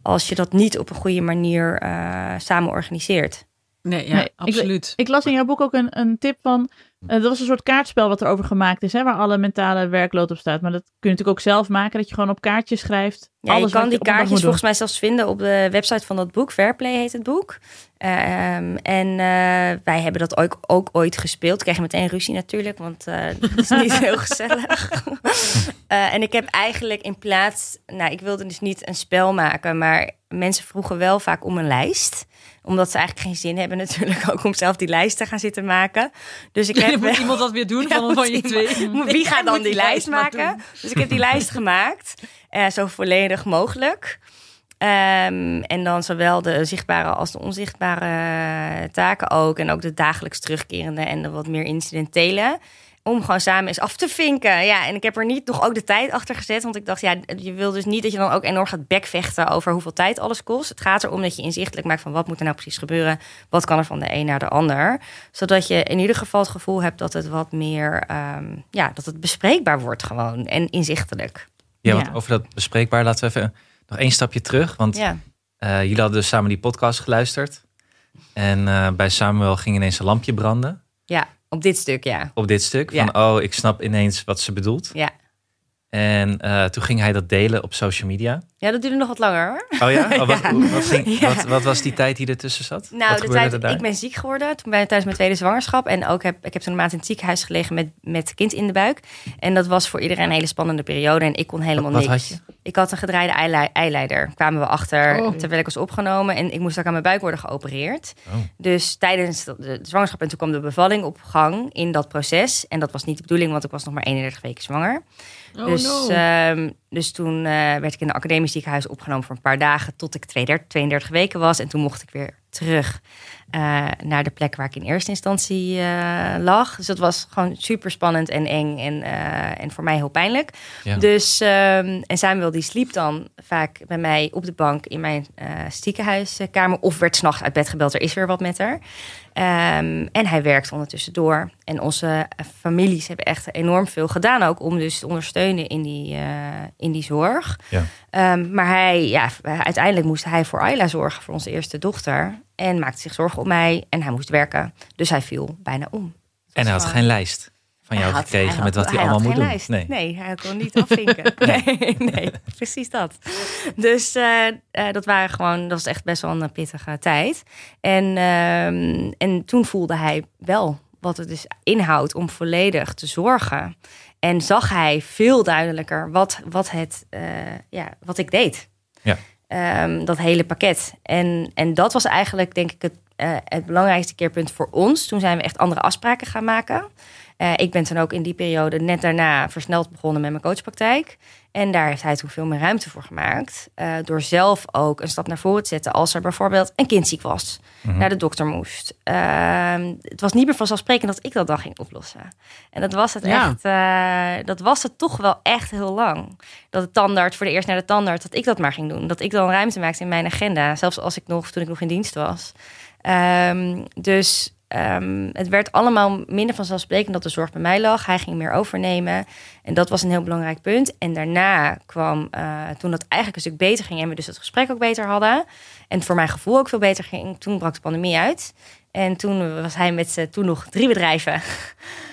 als je dat niet op een goede manier samen organiseert. Nee, ja, Nee, ik- absoluut. Ik las in jouw boek ook een, een tip van. eh, dat was een soort kaartspel wat erover gemaakt is, hè, waar alle mentale werkload op staat. Maar dat kun je natuurlijk ook zelf maken, dat je gewoon op kaartjes schrijft. Ja, alles je kan wat die kaartjes volgens mij zelfs vinden op de website van dat boek. Fairplay heet het boek. Ehm, en eh, wij hebben dat ook, ook ooit gespeeld. Kregen meteen ruzie natuurlijk, want eh het is niet heel gezellig. Eh, en ik heb eigenlijk in plaats... Nou, ik wilde dus niet een spel maken, maar mensen vroegen wel vaak om een lijst omdat ze eigenlijk geen zin hebben natuurlijk ook om zelf die lijst te gaan zitten maken. Dus ik heb moet iemand dat weer doen Ja, van, van je twee? Wie gaat dan die lijst maken? Dus ik heb die lijst gemaakt. eh, zo volledig mogelijk. Ehm, en dan zowel de zichtbare als de onzichtbare taken ook. En ook de dagelijks terugkerende en de wat meer incidentele. Om gewoon samen eens af te vinken. Ja, en ik heb er niet nog ook de tijd achter gezet. Want ik dacht, ja, je wil dus niet dat je dan ook enorm gaat bekvechten over hoeveel tijd alles kost. Het gaat erom dat je inzichtelijk maakt van wat moet er nou precies gebeuren. Wat kan er van de een naar de ander. Zodat je in ieder geval het gevoel hebt dat het wat meer, ehm, ja, dat het bespreekbaar wordt gewoon. En inzichtelijk. Ja, want Ja. over dat bespreekbaar laten we even nog één stapje terug. Want Ja, eh, jullie hadden dus samen die podcast geluisterd. En eh, bij Samuel ging ineens een lampje branden ja op dit stuk, ja. op dit stuk. Ja. Van, oh, ik snap ineens wat ze bedoelt. Ja, En eh, toen ging hij dat delen op social media. Ja dat duurde nog wat langer hoor. Oh ja? Oh, wat, Ja. wat, ging, Ja. wat, wat was die tijd die ertussen zat? Nou, wat de tijd, er daar? ik ben ziek geworden toen bij, tijdens mijn tweede zwangerschap. En ook heb, ik heb toen een maand in het ziekenhuis gelegen met, met kind in de buik. En dat was voor iedereen een hele spannende periode. En ik kon helemaal Wat niks. had je? Ik had een gedraaide eilei- eileider. Kwamen we achter Oh. terwijl ik was opgenomen. En ik moest ook aan mijn buik worden geopereerd. Oh. Dus tijdens de, zwangerschap en toen kwam de bevalling op gang in dat proces. En dat was niet de bedoeling, want ik was nog maar 31 weken zwanger. Oh dus, no. ehm, dus toen eh, werd ik in een academisch ziekenhuis opgenomen voor een paar dagen tot ik 32, 32 weken was. En toen mocht ik weer terug eh, naar de plek waar ik in eerste instantie eh, lag. Dus dat was gewoon super spannend en eng en, eh, en voor mij heel pijnlijk. Ja. Dus, ehm, en Samuel die sliep dan vaak bij mij op de bank in mijn ziekenhuiskamer. Of werd s'nachts uit bed gebeld, er is weer wat met haar. Ehm, en hij werkt ondertussen door. En onze families hebben echt enorm veel gedaan ook om dus te ondersteunen in die, in die zorg. Ja. Ehm, maar hij, ja, uiteindelijk moest hij voor Ayla zorgen, voor onze eerste dochter. En maakte zich zorgen om mij en hij moest werken. Dus hij viel bijna om. En hij had gewoon- geen lijst van jou had- gekregen met wat hij, allemaal moet doen. lijst. Nee. Nee. hij kon niet afvinken. nee, nee, precies dat. Dus eh, eh, dat waren gewoon, dat was echt best wel een pittige tijd. En, ehm, en toen voelde hij wel wat het dus inhoudt om volledig te zorgen. En zag hij veel duidelijker wat, wat, het, eh, ja, wat ik deed. Ja. Ehm, dat hele pakket. En, en dat was eigenlijk, denk ik, het, eh, het belangrijkste keerpunt voor ons. Toen zijn we echt andere afspraken gaan maken. Eh, ik ben toen ook in die periode net daarna versneld begonnen met mijn coachpraktijk. En daar heeft hij toen veel meer ruimte voor gemaakt. eh, door zelf ook een stap naar voren te zetten als er bijvoorbeeld een kind ziek was. Mhm. Naar de dokter moest. Ehm, het was niet meer vanzelfsprekend dat ik dat dan ging oplossen. En dat was het Ja. echt. eh, dat was het toch wel echt heel lang. Dat de tandarts voor de eerst naar de tandarts, dat ik dat maar ging doen. Dat ik dan ruimte maakte in mijn agenda. Zelfs als ik nog, toen ik nog in dienst was. Ehm, dus ehm, het werd allemaal minder vanzelfsprekend dat de zorg bij mij lag. Hij ging meer overnemen. En dat was een heel belangrijk punt. En daarna kwam, eh, toen dat eigenlijk een stuk beter ging... en we dus het gesprek ook beter hadden... en voor mijn gevoel ook veel beter ging... toen brak de pandemie uit. En toen was hij met z'n toen nog drie bedrijven...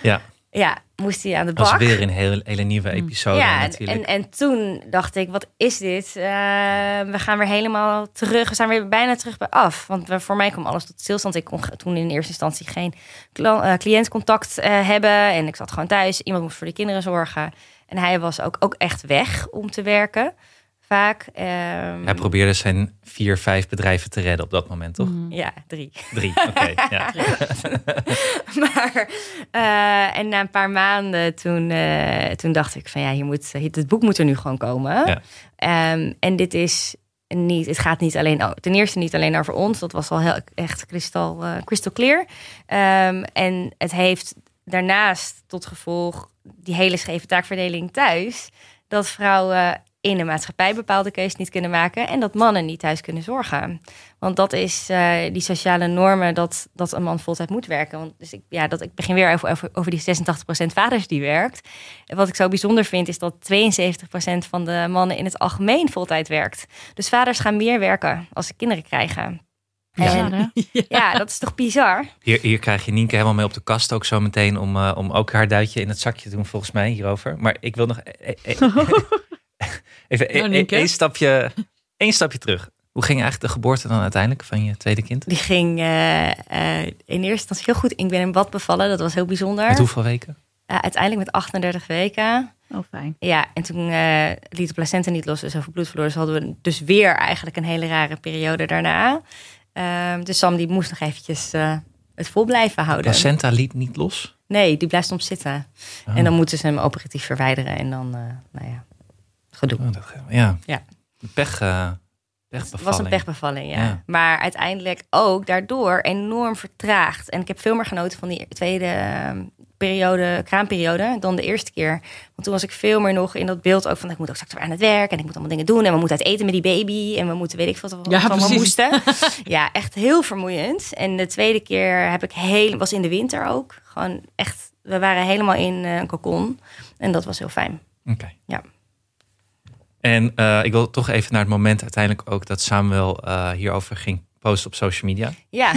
Ja, ja, moest hij aan de dat bak. was weer een hele, hele nieuwe episode Ja, natuurlijk. en, en toen dacht ik, wat is dit? Eh, we gaan weer helemaal terug. We zijn weer bijna terug bij af. Want voor mij kwam alles tot stilstand. Ik kon toen in eerste instantie geen eh, cliëntcontact eh, hebben. En ik zat gewoon thuis. Iemand moest voor de kinderen zorgen. En hij was ook, ook echt weg om te werken. Vaak. Ehm, Hij probeerde zijn vier, vijf bedrijven te redden op dat moment, toch? ja, drie. Drie, oké. ja. maar, eh, en na een paar maanden toen, eh, toen dacht ik van ja, hier moet, het boek moet er nu gewoon komen. Ja. Ehm, en dit is niet, het gaat niet alleen, oh, ten eerste niet alleen over ons, dat was al heel, echt kristal, eh crystal clear. Ehm, en het heeft daarnaast tot gevolg die hele scheve taakverdeling thuis, dat vrouwen in de maatschappij bepaalde keuzes niet kunnen maken en dat mannen niet thuis kunnen zorgen. Want dat is eh, die sociale normen dat, dat een man voltijd moet werken. Want dus ik, ja, dat, ik begin weer over, over, over die 86% vaders die werkt. En wat ik zo bijzonder vind is dat 72% van de mannen in het algemeen voltijd werkt. Dus vaders gaan meer werken als ze kinderen krijgen. Ja, En, hè? ja, dat is toch bizar? Hier, hier krijg je Nienke helemaal mee op de kast ook zo meteen om, eh, om ook haar duitje in het zakje te doen, volgens mij, hierover. Maar ik wil nog even Nou, e- e- één stapje, één stapje terug. Hoe ging eigenlijk de geboorte dan uiteindelijk van je tweede kind? Die ging eh, eh, in eerste instantie heel goed. Ik ben in bad bevallen, dat was heel bijzonder. Met hoeveel weken? Eh, uiteindelijk met 38 weken. Oh, fijn. Ja, en toen eh, liet de placenta niet los, dus over bloed verloren. Dus hadden we dus weer eigenlijk een hele rare periode daarna. Ehm, dus Sam die moest nog eventjes eh, het vol blijven houden. Placenta liet niet los? Nee, die blijft soms zitten. Oh. En dan moeten ze hem operatief verwijderen en dan, eh, nou ja, gedoe. Oh, dat, ja. Ja. Pech, eh, Het Pechbevalling. was een pechbevalling, ja. Ja. Maar uiteindelijk ook daardoor enorm vertraagd. En ik heb veel meer genoten van die tweede eh, periode, kraamperiode, dan de eerste keer. Want toen was ik veel meer nog in dat beeld ook van... ik moet ook straks weer aan het werk en ik moet allemaal dingen doen... en we moeten uit eten met die baby en we moeten weet ik wat, wat Ja, we allemaal precies. moesten. ja, echt heel vermoeiend. En de tweede keer heb ik heel, was in de winter ook. Gewoon echt, we waren helemaal in eh, een cocon. En dat was heel fijn. Oké. Ja. En eh, ik wil toch even naar het moment uiteindelijk ook dat Samuel eh, hierover ging posten op social media. Ja,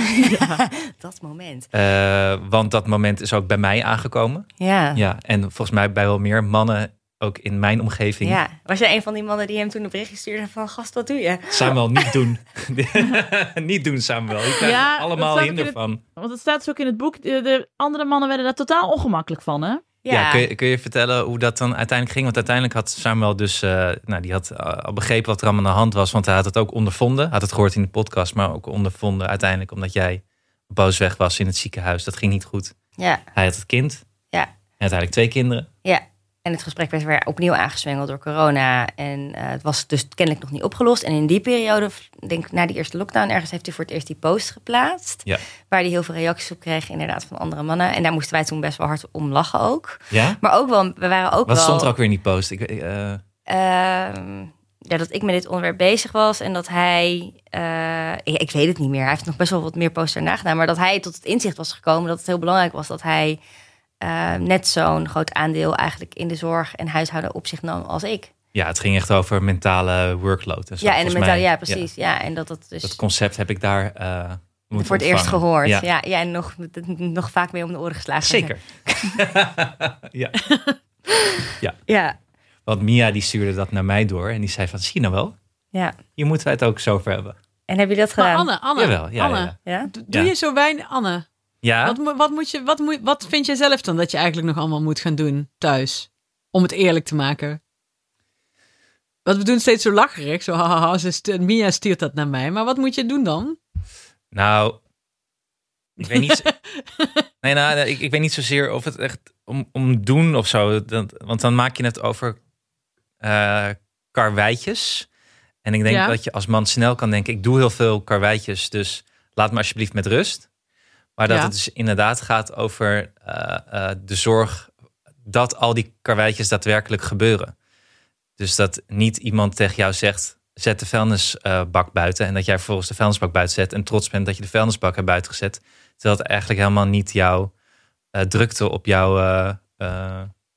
dat moment. Eh, want dat moment is ook bij mij aangekomen. Ja. Ja, en volgens mij bij wel meer mannen ook in mijn omgeving. Ja, was jij een van die mannen die hem toen een berichtje stuurde van gast, wat doe je? Samuel, niet doen. niet doen, Samuel. Je krijgt Ja, allemaal hinder het- van. Want het staat dus ook in het boek. De, de andere mannen werden daar totaal ongemakkelijk van, hè? Ja, kun, je, kun je vertellen hoe dat dan uiteindelijk ging? Want uiteindelijk had Samuel dus, eh, nou, die had eh, al begrepen wat er allemaal aan de hand was, want hij had het ook ondervonden. Had het gehoord in de podcast, maar ook ondervonden uiteindelijk omdat jij boos weg was in het ziekenhuis. Dat ging niet goed. ja, Hij had het kind. Ja. En uiteindelijk twee kinderen. ja. En het gesprek werd weer opnieuw aangezwengeld door corona. En eh, het was dus kennelijk nog niet opgelost. En in die periode, denk ik na die eerste lockdown, ergens heeft hij voor het eerst die post geplaatst. Ja. Waar hij heel veel reacties op kreeg, inderdaad, van andere mannen. En daar moesten wij toen best wel hard om lachen ook. Ja? Maar ook wel, we waren ook Wat wel... stond er ook weer in die post? Ik, Ehm, ja, dat ik met dit onderwerp bezig was en dat hij, eh, ik, ik weet het niet meer, hij heeft nog best wel wat meer posts daarna gedaan, maar dat hij tot het inzicht was gekomen dat het heel belangrijk was dat hij eh, net zo'n groot aandeel eigenlijk in de zorg en huishouden op zich nam als ik. ja, het ging echt over mentale workload. En zo, ja, en de mentale, mij. ja, precies. Ja. en dat dat dus Dat concept heb ik daar eh, voor het eerst gehoord. Ja. Ja, ja, en nog, nog vaak mee om de oren geslagen. Zeker. ja. Ja, Want Mia die stuurde dat naar mij door en die zei van, zie je nou wel? ja. Hier moeten wij het ook zo over hebben. En heb je dat Maar gedaan? Anne, Anne, Jawel, ja, Anne, ja, Ja? doe Ja. je zo weinig, Anne? Ja, Wat, wat, moet je, wat, moet, wat vind jij zelf dan dat je eigenlijk nog allemaal moet gaan doen thuis? Om het eerlijk te maken. Want we doen steeds zo lacherig. Zo, hahaha, ze stu- Mia stuurt dat naar mij. Maar wat moet je doen dan? nou, ik weet niet. nee, nou, ik, ik weet niet zozeer of het echt om, om doen of zo. Dat, want dan maak je het over eh karweitjes. En ik denk Ja. dat je als man snel kan denken: ik doe heel veel karweitjes, dus laat me alsjeblieft met rust. Maar dat Ja. het dus inderdaad gaat over eh, eh, de zorg dat al die karweitjes daadwerkelijk gebeuren. Dus dat niet iemand tegen jou zegt: zet de vuilnisbak buiten. En dat jij vervolgens de vuilnisbak buiten zet. En trots bent dat je de vuilnisbak hebt buiten gezet. Terwijl het eigenlijk helemaal niet jouw eh, drukte op jouw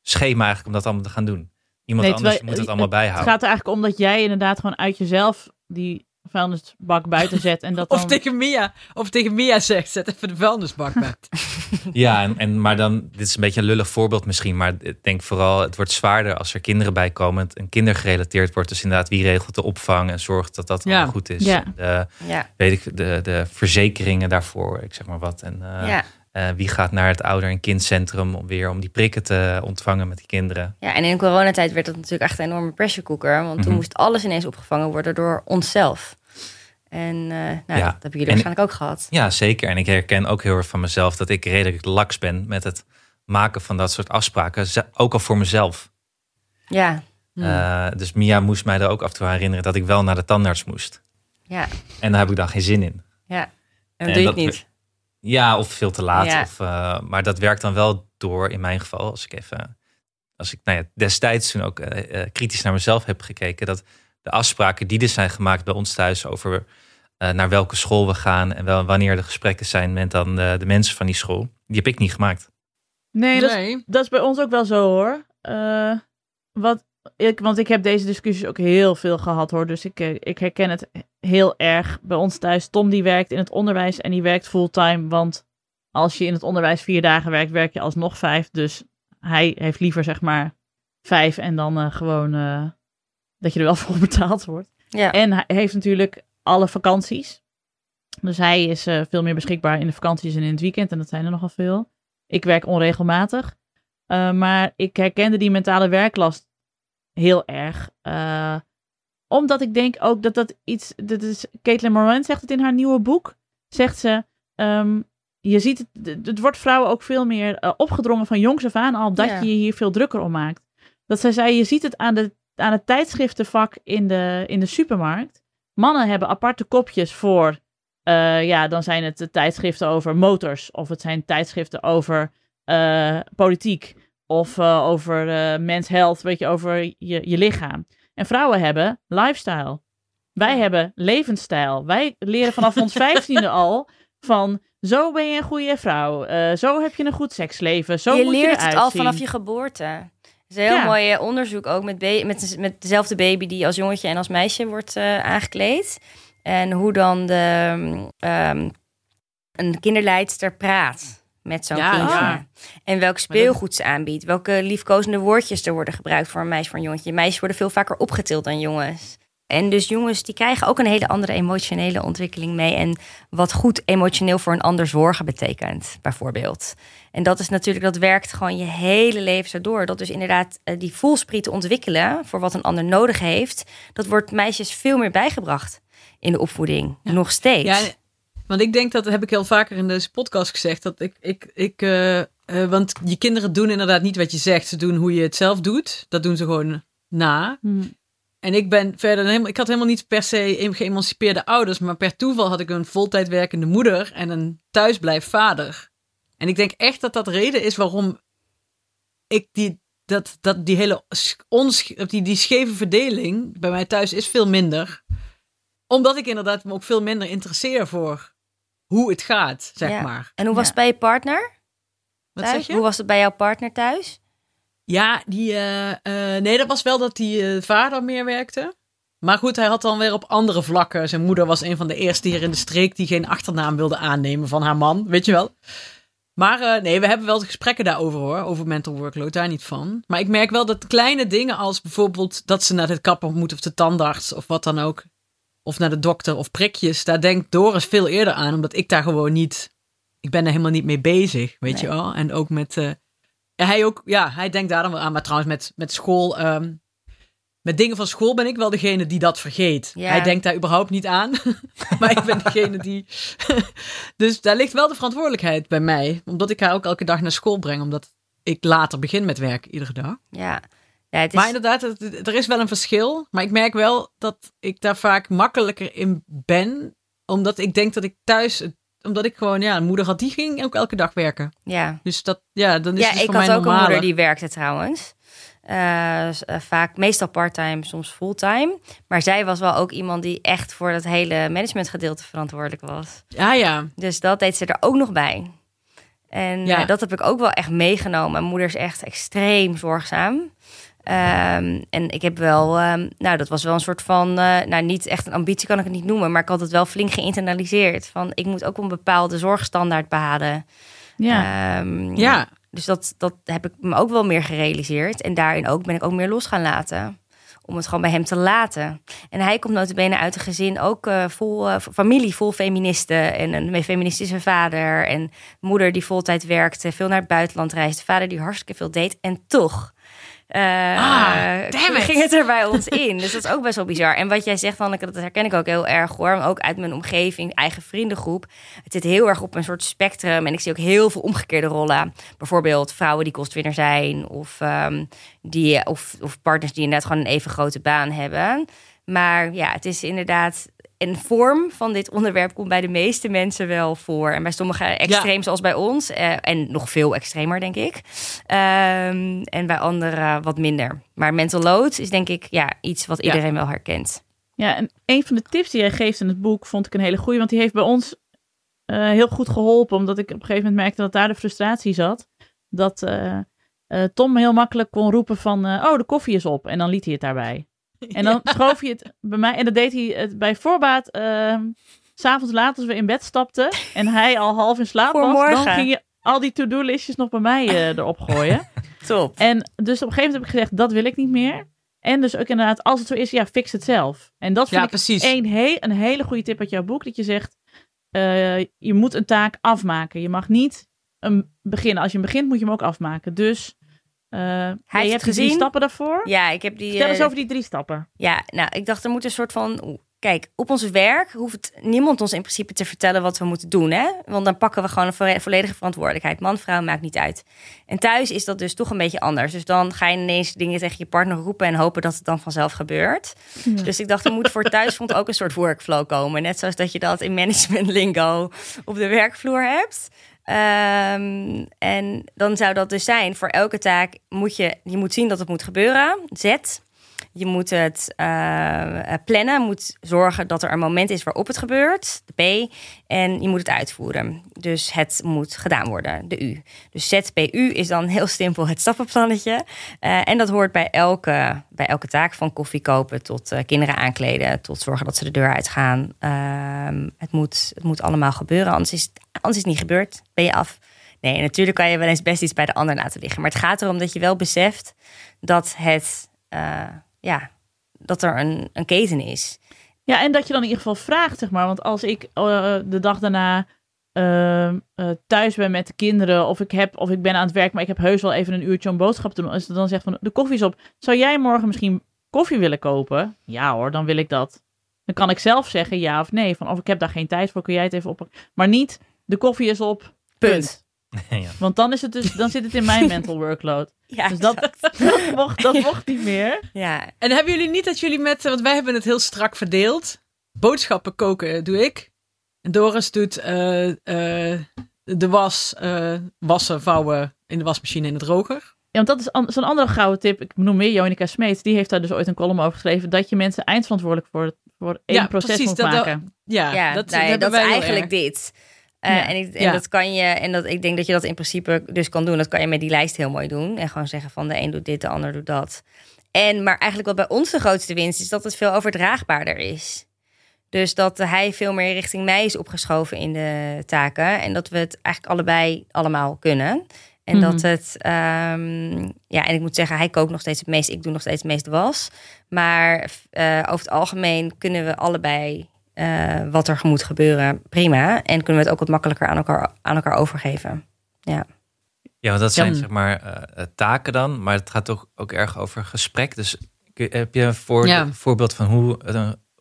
schema eigenlijk om dat allemaal te gaan doen. Iemand Nee, anders terwijl- moet het allemaal Het bijhouden. gaat er eigenlijk om dat jij inderdaad gewoon uit jezelf die vuilnisbak buiten zet. En dat Of dan... tegen Mia, of tegen Mia zegt, zet even de vuilnisbak buiten. Ja, en, en, maar dan, dit is een beetje een lullig voorbeeld misschien, maar ik denk vooral, het wordt zwaarder als er kinderen bij komen. Het een kindergerelateerd wordt, dus inderdaad, wie regelt de opvang en zorgt dat dat Ja. goed is. Ja. De, Ja, weet ik, de, de verzekeringen daarvoor, ik zeg maar wat. En eh, ja. Eh, wie gaat naar het ouder- en kindcentrum om weer om die prikken te ontvangen met die kinderen. Ja, en in coronatijd werd dat natuurlijk echt een enorme pressure cooker. Want toen Mhm. moest alles ineens opgevangen worden door onszelf. En eh, nou, Ja. dat hebben jullie En- waarschijnlijk ook gehad. Ja, zeker. En ik herken ook heel erg van mezelf dat ik redelijk laks ben met het maken van dat soort afspraken. Ook al voor mezelf. Ja, Hmm. Eh, dus Mia moest mij er ook af en toe herinneren dat ik wel naar de tandarts moest. ja, En daar heb ik dan geen zin in. ja. En En doe je dat het niet. Ja, of veel te laat. Ja. Of, eh, maar dat werkt dan wel door in mijn geval. Als ik even, als ik nou ja, destijds toen ook eh, eh, kritisch naar mezelf heb gekeken, dat de afspraken die er zijn gemaakt bij ons thuis over eh, naar welke school we gaan en wel, wanneer de gesprekken zijn met dan de, de mensen van die school, die heb ik niet gemaakt. Nee, dat is, nee. dat is bij ons ook wel zo hoor. Eh, wat ik, want ik heb deze discussies ook heel veel gehad hoor. Dus ik, ik herken het heel erg bij ons thuis. Tom die werkt in het onderwijs en die werkt fulltime. Want als je in het onderwijs vier dagen werkt, werk je alsnog vijf. Dus hij heeft liever zeg maar vijf en dan eh, gewoon eh, dat je er wel voor betaald wordt. Ja, En hij heeft natuurlijk alle vakanties. Dus hij is eh, veel meer beschikbaar in de vakanties en in het weekend. En dat zijn er nogal veel. Ik werk onregelmatig. Maar ik herkende die mentale werklast heel erg. Omdat ik denk ook dat dat iets... Dat is, Caitlin Moran zegt het in haar nieuwe boek. Zegt ze... ehm, je ziet het, het- het wordt vrouwen ook veel meer eh, opgedrongen van jongs af aan al dat Ja. je je hier veel drukker om maakt. Dat zij zei, je ziet het aan, de, aan het tijdschriftenvak in de, in de supermarkt. mannen hebben aparte kopjes voor, eh, ja, dan zijn het de tijdschriften over motors, of het zijn tijdschriften over eh, politiek, of over mens health, weet je, over je, je lichaam. En vrouwen hebben lifestyle. Wij hebben levensstijl. Wij leren vanaf ons vijftiende al van zo ben je een goede vrouw. eh, zo heb je een goed seksleven. Zo je moet leert je het al vanaf je geboorte. Het is een heel Ja. mooi eh, onderzoek ook met, met, met dezelfde baby die als jongetje en als meisje wordt eh, aangekleed. En hoe dan de, ehm, een kinderleidster praat met zo'n Ja, kindje. ja. En welk speelgoed ze aanbiedt. Welke liefkozende woordjes er worden gebruikt voor een meisje voor een jongetje. Meisjes worden veel vaker opgetild dan jongens. En dus jongens die krijgen ook een hele andere emotionele ontwikkeling mee. En wat goed emotioneel voor een ander zorgen betekent, bijvoorbeeld. En dat is natuurlijk, dat werkt gewoon je hele leven zo door. Dat dus inderdaad eh, die voelsprieten ontwikkelen voor wat een ander nodig heeft. Dat wordt meisjes veel meer bijgebracht in de opvoeding. Nog steeds. Ja, want ik denk dat, dat heb ik heel vaker in deze podcast gezegd, dat ik, ik, ik eh, eh, want je kinderen doen inderdaad niet wat je zegt, ze doen hoe je het zelf doet. Dat doen ze gewoon na. Hm. En ik ben verder helemaal, ik had helemaal niet per se geëmancipeerde ouders, maar per toeval had ik een voltijd werkende moeder en een thuisblijf vader. En ik denk echt dat dat reden is waarom ik die, dat, dat die hele ons, die, die scheve verdeling bij mij thuis is veel minder. Omdat ik inderdaad me ook veel minder interesseer voor hoe het gaat, zeg Ja. maar. En hoe was Ja. het bij je partner? Wat thuis? zeg je? Hoe was het bij jouw partner thuis? Ja, die, eh, eh, nee, dat was wel dat die eh, vader meer werkte. Maar goed, hij had dan weer op andere vlakken. Zijn moeder was een van de eerste hier in de streek die geen achternaam wilde aannemen van haar man, weet je wel. Maar eh, nee, we hebben wel de gesprekken daarover hoor, over mental workload, daar niet van. Maar ik merk wel dat kleine dingen als bijvoorbeeld dat ze naar de kapper moet of de tandarts of wat dan ook. Of naar de dokter of prikjes, daar denkt Doris veel eerder aan, omdat ik daar gewoon niet, ik ben er helemaal niet mee bezig, weet je wel. En ook met, eh, hij ook, ja, hij denkt daar dan wel aan. Maar trouwens, met, met school, ehm, met dingen van school ben ik wel degene die dat vergeet. Ja. Hij denkt daar überhaupt niet aan. maar ik ben degene die. dus daar ligt wel de verantwoordelijkheid bij mij. Omdat ik haar ook elke dag naar school breng. Omdat ik later begin met werk iedere dag. Ja, ja het is... Maar inderdaad, het- er is wel een verschil. Maar ik merk wel dat ik daar vaak makkelijker in ben. Omdat ik denk dat ik thuis. Omdat ik gewoon, ja, een moeder had, die ging ook elke dag werken. ja. Dus dat, ja, dan is ja, het ik voor had mij ook een moeder die werkte trouwens. Eh, eh, vaak, meestal parttime, soms fulltime. Maar zij was wel ook iemand die echt voor dat hele managementgedeelte verantwoordelijk was. Ja, ja. Dus dat deed ze er ook nog bij. En Ja. eh, dat heb ik ook wel echt meegenomen. Mijn moeder is echt extreem zorgzaam. Ehm, en ik heb wel, ehm, nou, dat was wel een soort van, eh, nou, niet echt een ambitie kan ik het niet noemen, maar ik had het wel flink geïnternaliseerd. Van ik moet ook een bepaalde zorgstandaard behalen. Ja. Ehm, Ja, Dus dat, dat heb ik me ook wel meer gerealiseerd. En daarin ook ben ik ook meer los gaan laten. Om het gewoon bij hem te laten. En hij komt notabene uit een gezin ook eh, vol eh, familie, vol feministen. En een feministische vader. En moeder die voltijd werkte, veel naar het buitenland reisde. Vader die hartstikke veel deed. En toch Ah, it. ging het er bij ons in. Dus dat is ook best wel bizar. En wat jij zegt, Hanneke, dat herken ik ook heel erg hoor. Maar ook uit mijn omgeving, eigen vriendengroep. Het zit heel erg op een soort spectrum. En ik zie ook heel veel omgekeerde rollen. Bijvoorbeeld vrouwen die kostwinner zijn. Of, ehm, die, of, of partners die inderdaad gewoon een even grote baan hebben. Maar ja, het is inderdaad... Een vorm van dit onderwerp komt bij de meeste mensen wel voor. En bij sommigen extreem, zoals bij ons. eh, en nog veel extremer, denk ik. Ehm, en bij anderen wat minder. Maar mental load is denk ik ja, iets wat Ja. iedereen wel herkent. Ja, en een van de tips die jij geeft in het boek vond ik een hele goede. Want die heeft bij ons eh, heel goed geholpen. Omdat ik op een gegeven moment merkte dat daar de frustratie zat. Dat eh, Tom heel makkelijk kon roepen van... oh, de koffie is op. En dan liet hij het daarbij. En dan schoof hij het bij mij. En dat deed hij het bij voorbaat... eh, S S'avonds laat als we in bed stapten en hij al half in slaap was, morgen. dan ging je al die to-do-listjes nog bij mij eh, erop gooien. Top. En dus op een gegeven moment heb ik gezegd, dat wil ik niet meer. En dus ook inderdaad, als het zo is, ja, fix het zelf. En dat vind Ja, ik precies. een, he een hele goede tip uit jouw boek. Dat je zegt, eh, je moet een taak afmaken. Je mag niet een beginnen. Als je hem begint, moet je hem ook afmaken. Dus eh ja, heeft je hebt die drie gezien. stappen daarvoor. Ja, ik heb die. Vertel eens eh, over die drie stappen. Ja, nou, ik dacht er moet een soort van kijk, op ons werk hoeft niemand ons in principe te vertellen wat we moeten doen. Hè? Want dan pakken we gewoon een volledige verantwoordelijkheid. Man, vrouw, maakt niet uit. En thuis is dat dus toch een beetje anders. Dus dan ga je ineens dingen tegen je partner roepen en hopen dat het dan vanzelf gebeurt. Dus ik dacht, er moet voor thuisfront ook een soort workflow komen. Net zoals dat je dat in management lingo op de werkvloer hebt. Ehm, en dan zou dat dus zijn, voor elke taak moet je, je moet zien dat het moet gebeuren. Zet. Je moet het uh, plannen, moet zorgen dat er een moment is waarop het gebeurt, de P. En je moet het uitvoeren. Dus het moet gedaan worden, de U. Dus ZPU is dan heel simpel het stappenplannetje. Uh, en dat hoort bij elke, bij elke taak, van koffie kopen tot kinderen aankleden, tot zorgen dat ze de deur uitgaan. Uh, het, moet, het moet allemaal gebeuren, anders is, anders is het niet gebeurd, ben je af. Nee, natuurlijk kan je wel eens best iets bij de ander laten liggen. Maar het gaat erom dat je wel beseft dat het ja, dat er een, een keten is. Ja, en dat je dan in ieder geval vraagt, zeg maar. Want als ik uh, de dag daarna uh, uh, thuis ben met de kinderen, of ik, heb, of ik ben aan het werk, maar ik heb heus wel even een uurtje om boodschap te doen. Als ze dan zegt van de koffie is op, zou jij morgen misschien koffie willen kopen? Ja hoor, dan wil ik dat. Dan kan ik zelf zeggen ja of nee. Van of ik heb daar geen tijd voor, kun jij het even op. Maar niet, de koffie is op. Punt. ja. Want dan, is het dus, dan zit het in mijn mental workload. Ja, dus dat, dat, mocht, dat mocht niet meer. Ja. En hebben jullie niet dat jullie met, want wij hebben het heel strak verdeeld. Boodschappen koken doe ik. En Doris doet uh, uh, de was, uh, wassen, vouwen in de wasmachine in de droger. Ja, want dat is an zo'n andere gouden tip. Ik noem meer Jonica Smeet. Die heeft daar dus ooit een column over geschreven. Dat je mensen eindverantwoordelijk voor, voor één ja, proces precies, moet dat, maken. Ja, ja dat, nou ja, dat is eigenlijk dit. Uh, ja. En, ik, en Ja. dat kan je, en dat, ik denk dat je dat in principe dus kan doen. Dat kan je met die lijst heel mooi doen. En gewoon zeggen van de een doet dit, de ander doet dat. En, maar eigenlijk wat bij ons de grootste winst is, dat het veel overdraagbaarder is. Dus dat hij veel meer richting mij is opgeschoven in de taken. En dat we het eigenlijk allebei allemaal kunnen. En Mhm. dat het, ehm, ja, en ik moet zeggen, hij kookt nog steeds het meest, ik doe nog steeds het meest was. Maar eh, over het algemeen kunnen we allebei eh, wat er moet gebeuren, prima. En kunnen we het ook wat makkelijker aan elkaar, aan elkaar overgeven. Ja. Ja, want dat zijn Ja. zeg maar eh, eh, taken dan, maar het gaat toch ook erg over gesprek. Dus heb je een voor, Ja. voorbeeld van hoe,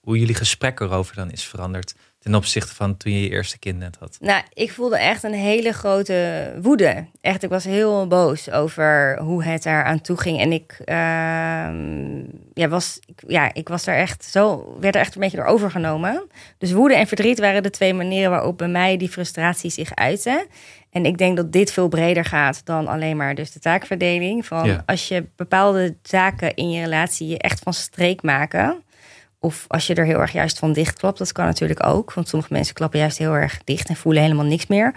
hoe jullie gesprek erover dan is veranderd ten opzichte van toen je je eerste kind net had? Nou, ik voelde echt een hele grote woede. Echt, ik was heel boos over hoe het daar aan toe ging. En ik, ehm, ja, was, ik, ja, ik was daar echt zo, werd er echt een beetje door overgenomen. Dus woede en verdriet waren de twee manieren waarop bij mij die frustratie zich uitte. En ik denk dat dit veel breder gaat dan alleen maar dus de taakverdeling. Van Ja. als je bepaalde zaken in je relatie je echt van streek maken. Of als je er heel erg juist van dichtklapt, dat kan natuurlijk ook. Want sommige mensen klappen juist heel erg dicht en voelen helemaal niks meer.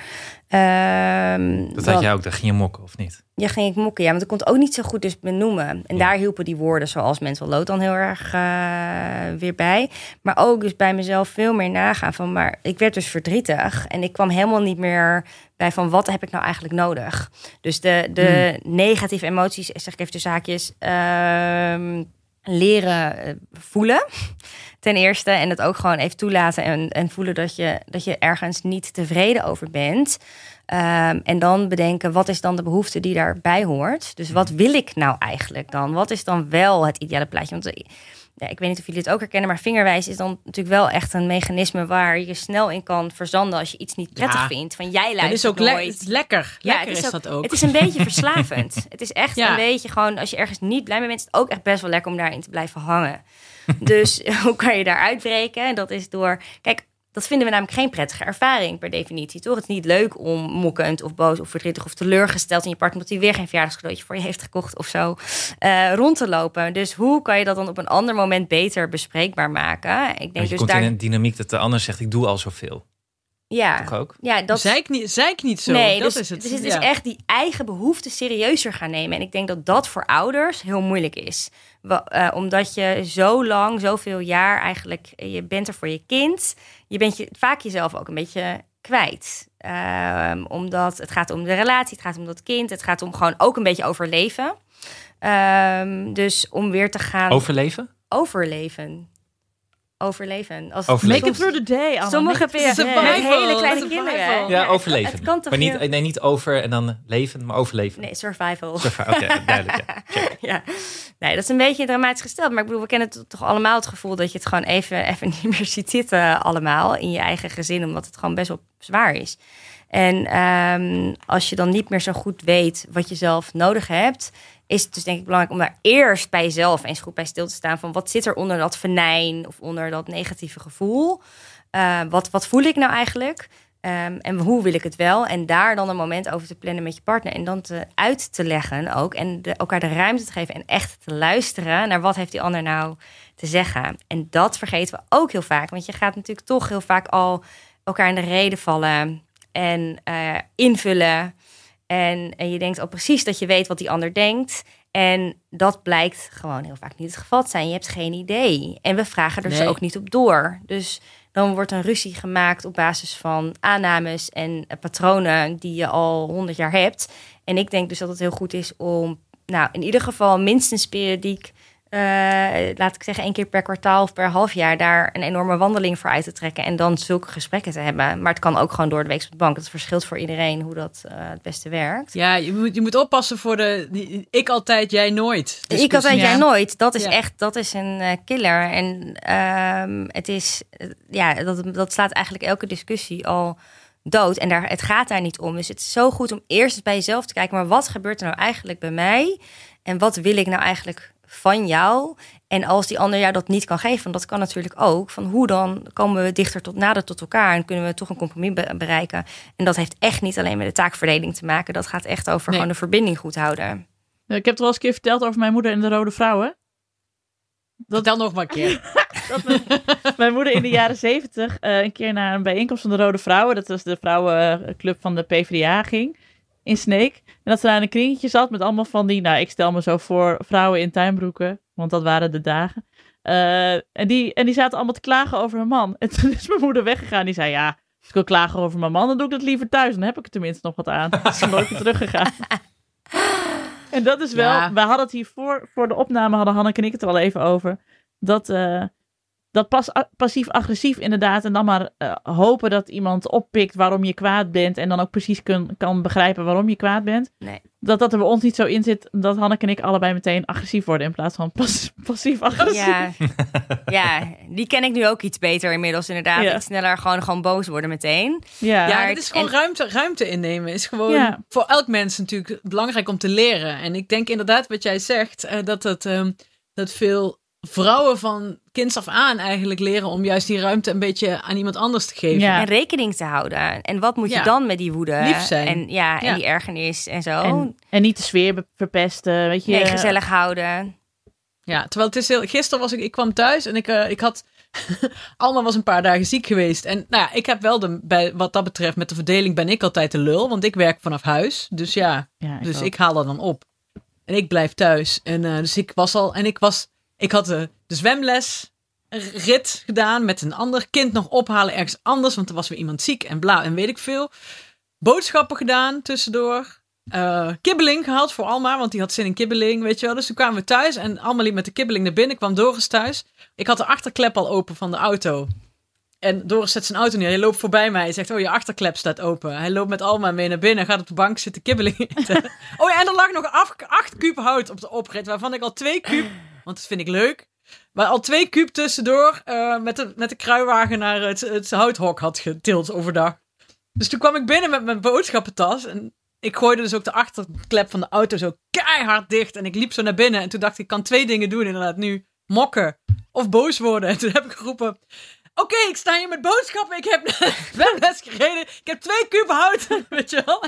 Ehm, Dat had jij ook, daar ging je mokken of niet? ja, ging ik mokken. Ja, want ik kon het ook niet zo goed dus benoemen. En Ja. daar hielpen die woorden zoals mental load dan heel erg eh, weer bij. Maar ook dus bij mezelf veel meer nagaan van... maar ik werd dus verdrietig. En ik kwam helemaal niet meer bij van... wat heb ik nou eigenlijk nodig? Dus de, de negatieve emoties, zeg ik even de zaakjes... ehm, leren eh, voelen ten eerste. En het ook gewoon even toelaten en, en voelen dat je, dat je ergens niet tevreden over bent. Ehm, en dan bedenken, wat is dan de behoefte die daarbij hoort? Dus wat wil ik nou eigenlijk dan? Wat is dan wel het ideale plaatje? Want ja, ik weet niet of jullie het ook herkennen, maar vingerwijs is dan natuurlijk wel echt een mechanisme waar je snel in kan verzanden als je iets niet prettig Ja. vindt. Van jij Dat luistert is ook le- het is lekker. Ja, lekker het is, dat ook. Het is een beetje verslavend. het is echt Ja. een beetje gewoon, als je ergens niet blij mee bent, is het ook echt best wel lekker om daarin te blijven hangen. dus hoe kan je daar uitbreken? Dat is door, kijk, dat vinden we namelijk geen prettige ervaring per definitie, toch? Het is niet leuk om mokkend of boos of verdrietig of teleurgesteld in je partner omdat hij weer geen verjaardagscadeautje voor je heeft gekocht of zo eh, rond te lopen. Dus hoe kan je dat dan op een ander moment beter bespreekbaar maken? Ik denk Want je dus komt daar, in een dynamiek dat de ander zegt, ik doe al zoveel. ja, Toch ook? ja, dat Zeik niet, zeik niet zo. Nee, dat dus, is het. dus het is Ja. echt die eigen behoeften serieuzer gaan nemen. En ik denk dat dat voor ouders heel moeilijk is. Eh, omdat je zo lang, zoveel jaar eigenlijk... Je bent er voor je kind. Je bent je, vaak jezelf ook een beetje kwijt. Ehm, omdat het gaat om de relatie, het gaat om dat kind. Het gaat om gewoon ook een beetje overleven. Ehm, dus om weer te gaan Overleven? overleven. Overleven. Als Overleven. Make it through the day, Anna. Sommige peren met hele kleine Survival. kinderen. Ja, overleven. Het, kan toch maar niet, nee, niet over en dan leven, maar overleven. Nee, survival. Survival. Oké, duidelijk. Ja. Nee, dat is een beetje dramatisch gesteld. Maar ik bedoel, we kennen het toch allemaal het gevoel dat je het gewoon even, even niet meer ziet zitten allemaal in je eigen gezin. Omdat het gewoon best wel zwaar is. En ehm, als je dan niet meer zo goed weet wat je zelf nodig hebt, is het dus denk ik belangrijk om daar eerst bij jezelf eens goed bij stil te staan. Van wat zit er onder dat venijn of onder dat negatieve gevoel? Eh, wat, wat voel ik nou eigenlijk? Ehm, en hoe wil ik het wel? En daar dan een moment over te plannen met je partner. En dan te, uit te leggen ook. En elkaar de ruimte te geven. En echt te luisteren naar wat heeft die ander nou te zeggen. En dat vergeten we ook heel vaak. Want je gaat natuurlijk toch heel vaak al elkaar in de reden vallen. En eh, invullen. En, en je denkt al precies dat je weet wat die ander denkt. En dat blijkt gewoon heel vaak niet het geval te zijn. Je hebt geen idee. En we vragen er Nee. ze ook niet op door. Dus dan wordt een ruzie gemaakt op basis van aannames en eh, patronen die je al honderd jaar hebt. En ik denk dus dat het heel goed is om, nou, in ieder geval minstens periodiek, eh, laat ik zeggen, één keer per kwartaal of per half jaar daar een enorme wandeling voor uit te trekken en dan zulke gesprekken te hebben. Maar het kan ook gewoon door de week op de bank. Het verschilt voor iedereen hoe dat eh, het beste werkt. Ja, je moet, je moet oppassen voor de die- ik altijd, jij nooit. Ik had discussie. jij nooit. Dat is Ja. echt, dat is een eh, killer. En ehm, het is, ja, dat, dat slaat eigenlijk elke discussie al dood. En daar, het gaat daar niet om. Dus het is zo goed om eerst eens bij jezelf te kijken, maar wat gebeurt er nou eigenlijk bij mij? En wat wil ik nou eigenlijk van jou? En als die ander jou dat niet kan geven, dat kan natuurlijk ook. Van hoe dan komen we dichter tot nader tot elkaar en kunnen we toch een compromis be- bereiken? En dat heeft echt niet alleen met de taakverdeling te maken. Dat gaat echt over Nee. gewoon de verbinding goed houden. Ik heb het wel eens een keer verteld over mijn moeder en de Rode Vrouwen. Vertel nog maar een keer. Dat mijn, mijn moeder in de jaren zeventig eh, een keer naar een bijeenkomst van de Rode Vrouwen, dat was de vrouwenclub van de PvdA, ging in Sneek. En dat ze daar in een kringetje zat met allemaal van die, nou ik stel me zo voor, vrouwen in tuinbroeken, want dat waren de dagen. Eh, en, die, en die zaten allemaal te klagen over hun man. En toen is mijn moeder weggegaan. Die zei, ja, als ik wil klagen over mijn man, dan doe ik dat liever thuis. Dan heb ik er tenminste nog wat aan. Toen is ze nooit meer teruggegaan. En dat is wel, Ja. we hadden het hier voor, voor de opname, hadden Hanneke en ik het er al even over. Dat, eh, dat pas, passief-agressief inderdaad. En dan maar eh, hopen dat iemand oppikt waarom je kwaad bent. En dan ook precies kun, kan begrijpen waarom je kwaad bent. Nee. Dat dat er bij ons niet zo in zit. Dat Hanneke en ik allebei meteen agressief worden. In plaats van pas, passief-agressief. Ja. ja, die ken ik nu ook iets beter inmiddels inderdaad. Ja. Iets sneller gewoon, gewoon boos worden meteen. Ja. Ja, het is gewoon en- ruimte, ruimte innemen. Is gewoon Ja. voor elk mens natuurlijk belangrijk om te leren. En ik denk inderdaad wat jij zegt, eh, dat, het, ehm, dat veel vrouwen van kinds af aan eigenlijk leren om juist die ruimte een beetje aan iemand anders te geven. Ja. En rekening te houden. En wat moet je Ja. dan met die woede? Lief zijn. En, ja, en Ja. die ergernis en zo. En, en niet de sfeer verpesten. Weet je. nee, gezellig houden. Ja, terwijl het is heel, gisteren was ik, ik kwam thuis en ik, eh, ik had, Alma was een paar dagen ziek geweest. En nou ja, ik heb wel de, bij, wat dat betreft met de verdeling ben ik altijd de lul, want ik werk vanaf huis. Dus ja, Ja, dus ook. ik haal er dan op. En ik blijf thuis. En eh, dus ik was al, en ik was, ik had de, de zwemles rit gedaan met een ander kind nog ophalen ergens anders, want er was weer iemand ziek en bla en weet ik veel. Boodschappen gedaan tussendoor. Eh, kibbeling gehaald voor Alma, want die had zin in kibbeling, weet je wel. Dus toen kwamen we thuis en Alma liep met de kibbeling naar binnen, kwam Doris thuis. Ik had de achterklep al open van de auto. En Doris zet zijn auto neer. Hij loopt voorbij mij. Hij zegt, oh, je achterklep staat open. Hij loopt met Alma mee naar binnen. Gaat op de bank zitten kibbeling eten. oh ja, en er lag nog af, acht kuub hout op de oprit. Waarvan ik al twee kuub, want dat vind ik leuk. Maar al twee kuub tussendoor eh, met, de, met de kruiwagen naar het, het houthok had getild overdag. Dus toen kwam ik binnen met mijn boodschappentas. En ik gooide dus ook de achterklep van de auto zo keihard dicht. En ik liep zo naar binnen. En toen dacht ik, ik kan twee dingen doen inderdaad nu. Mokken of boos worden. En toen heb ik geroepen... Oké, ik sta hier met boodschappen. Ik heb de zwemles gereden. Ik heb twee kuub hout. Weet je wel?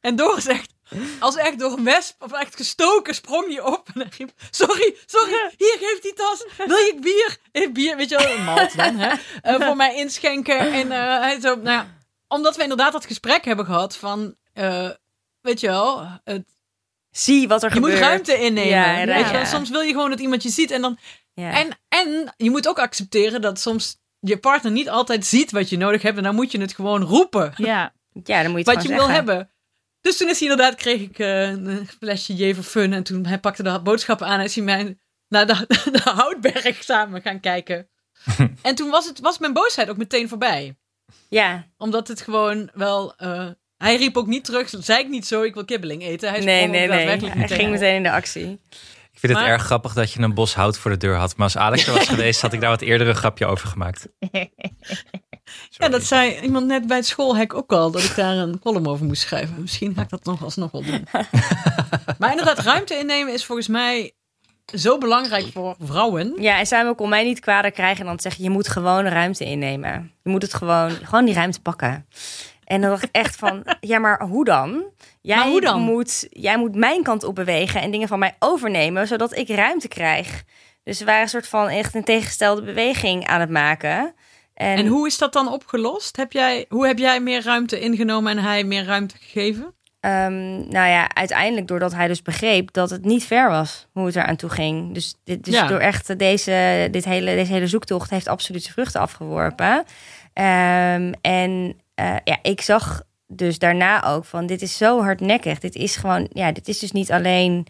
En echt, als echt door een wesp of echt gestoken, sprong hij op. En hij riep, sorry, sorry, hier, geef die tas. Wil je bier? Eh, bier, weet je wel, een malt dan, hè? Eh, voor mij inschenken. En eh, hij zo, nou ja, omdat we inderdaad dat gesprek hebben gehad van, weet je wel, het, Zie wat er je gebeurt. moet ruimte innemen. Ja, weet je wel? Soms wil je gewoon dat iemand je ziet en dan Ja. en, en je moet ook accepteren dat soms je partner niet altijd ziet wat je nodig hebt. En dan moet je het gewoon roepen. Ja, ja, dan moet je het wat je wil hebben. Dus toen is hij inderdaad, kreeg ik eh, een flesje Jever Fun. En toen hij pakte de boodschappen aan en is hij mij naar de, de houtberg samen gaan kijken. en toen was, het, was mijn boosheid ook meteen voorbij. Ja, Omdat het gewoon wel... eh, hij riep ook niet terug, zei ik niet zo, ik wil kibbeling eten. Hij nee, nee, nee. daadwerkelijk Hij meteen ging meteen in de actie. Ik vind het erg grappig dat je een bos hout voor de deur had. Maar als Alex er was geweest, had ik daar wat eerder een grapje over gemaakt. Ja, dat zei iemand net bij het schoolhek ook al, dat ik daar een column over moest schrijven. Misschien ga ik dat nog alsnog wel doen. maar inderdaad, ruimte innemen is volgens mij zo belangrijk voor vrouwen. Ja, en Samuel kon mij niet kwader krijgen en dan zeggen je moet gewoon ruimte innemen. Je moet het gewoon, gewoon die ruimte pakken. En dan dacht ik echt van, ja, maar hoe dan? Jij, Maar hoe dan? Moet, jij moet mijn kant op bewegen en dingen van mij overnemen, zodat ik ruimte krijg. Dus we waren een soort van echt een tegengestelde beweging aan het maken. En, En hoe is dat dan opgelost? Heb jij, hoe heb jij meer ruimte ingenomen en hij meer ruimte gegeven? Ehm, nou ja, uiteindelijk doordat hij dus begreep dat het niet ver was hoe het eraan toe ging. Dus, dit, dus Ja. door echt deze, dit hele, deze hele zoektocht heeft absoluut zijn vruchten afgeworpen. Ehm, en eh, ja, ik zag dus daarna ook van dit is zo hardnekkig. Dit is gewoon, ja, dit is dus niet alleen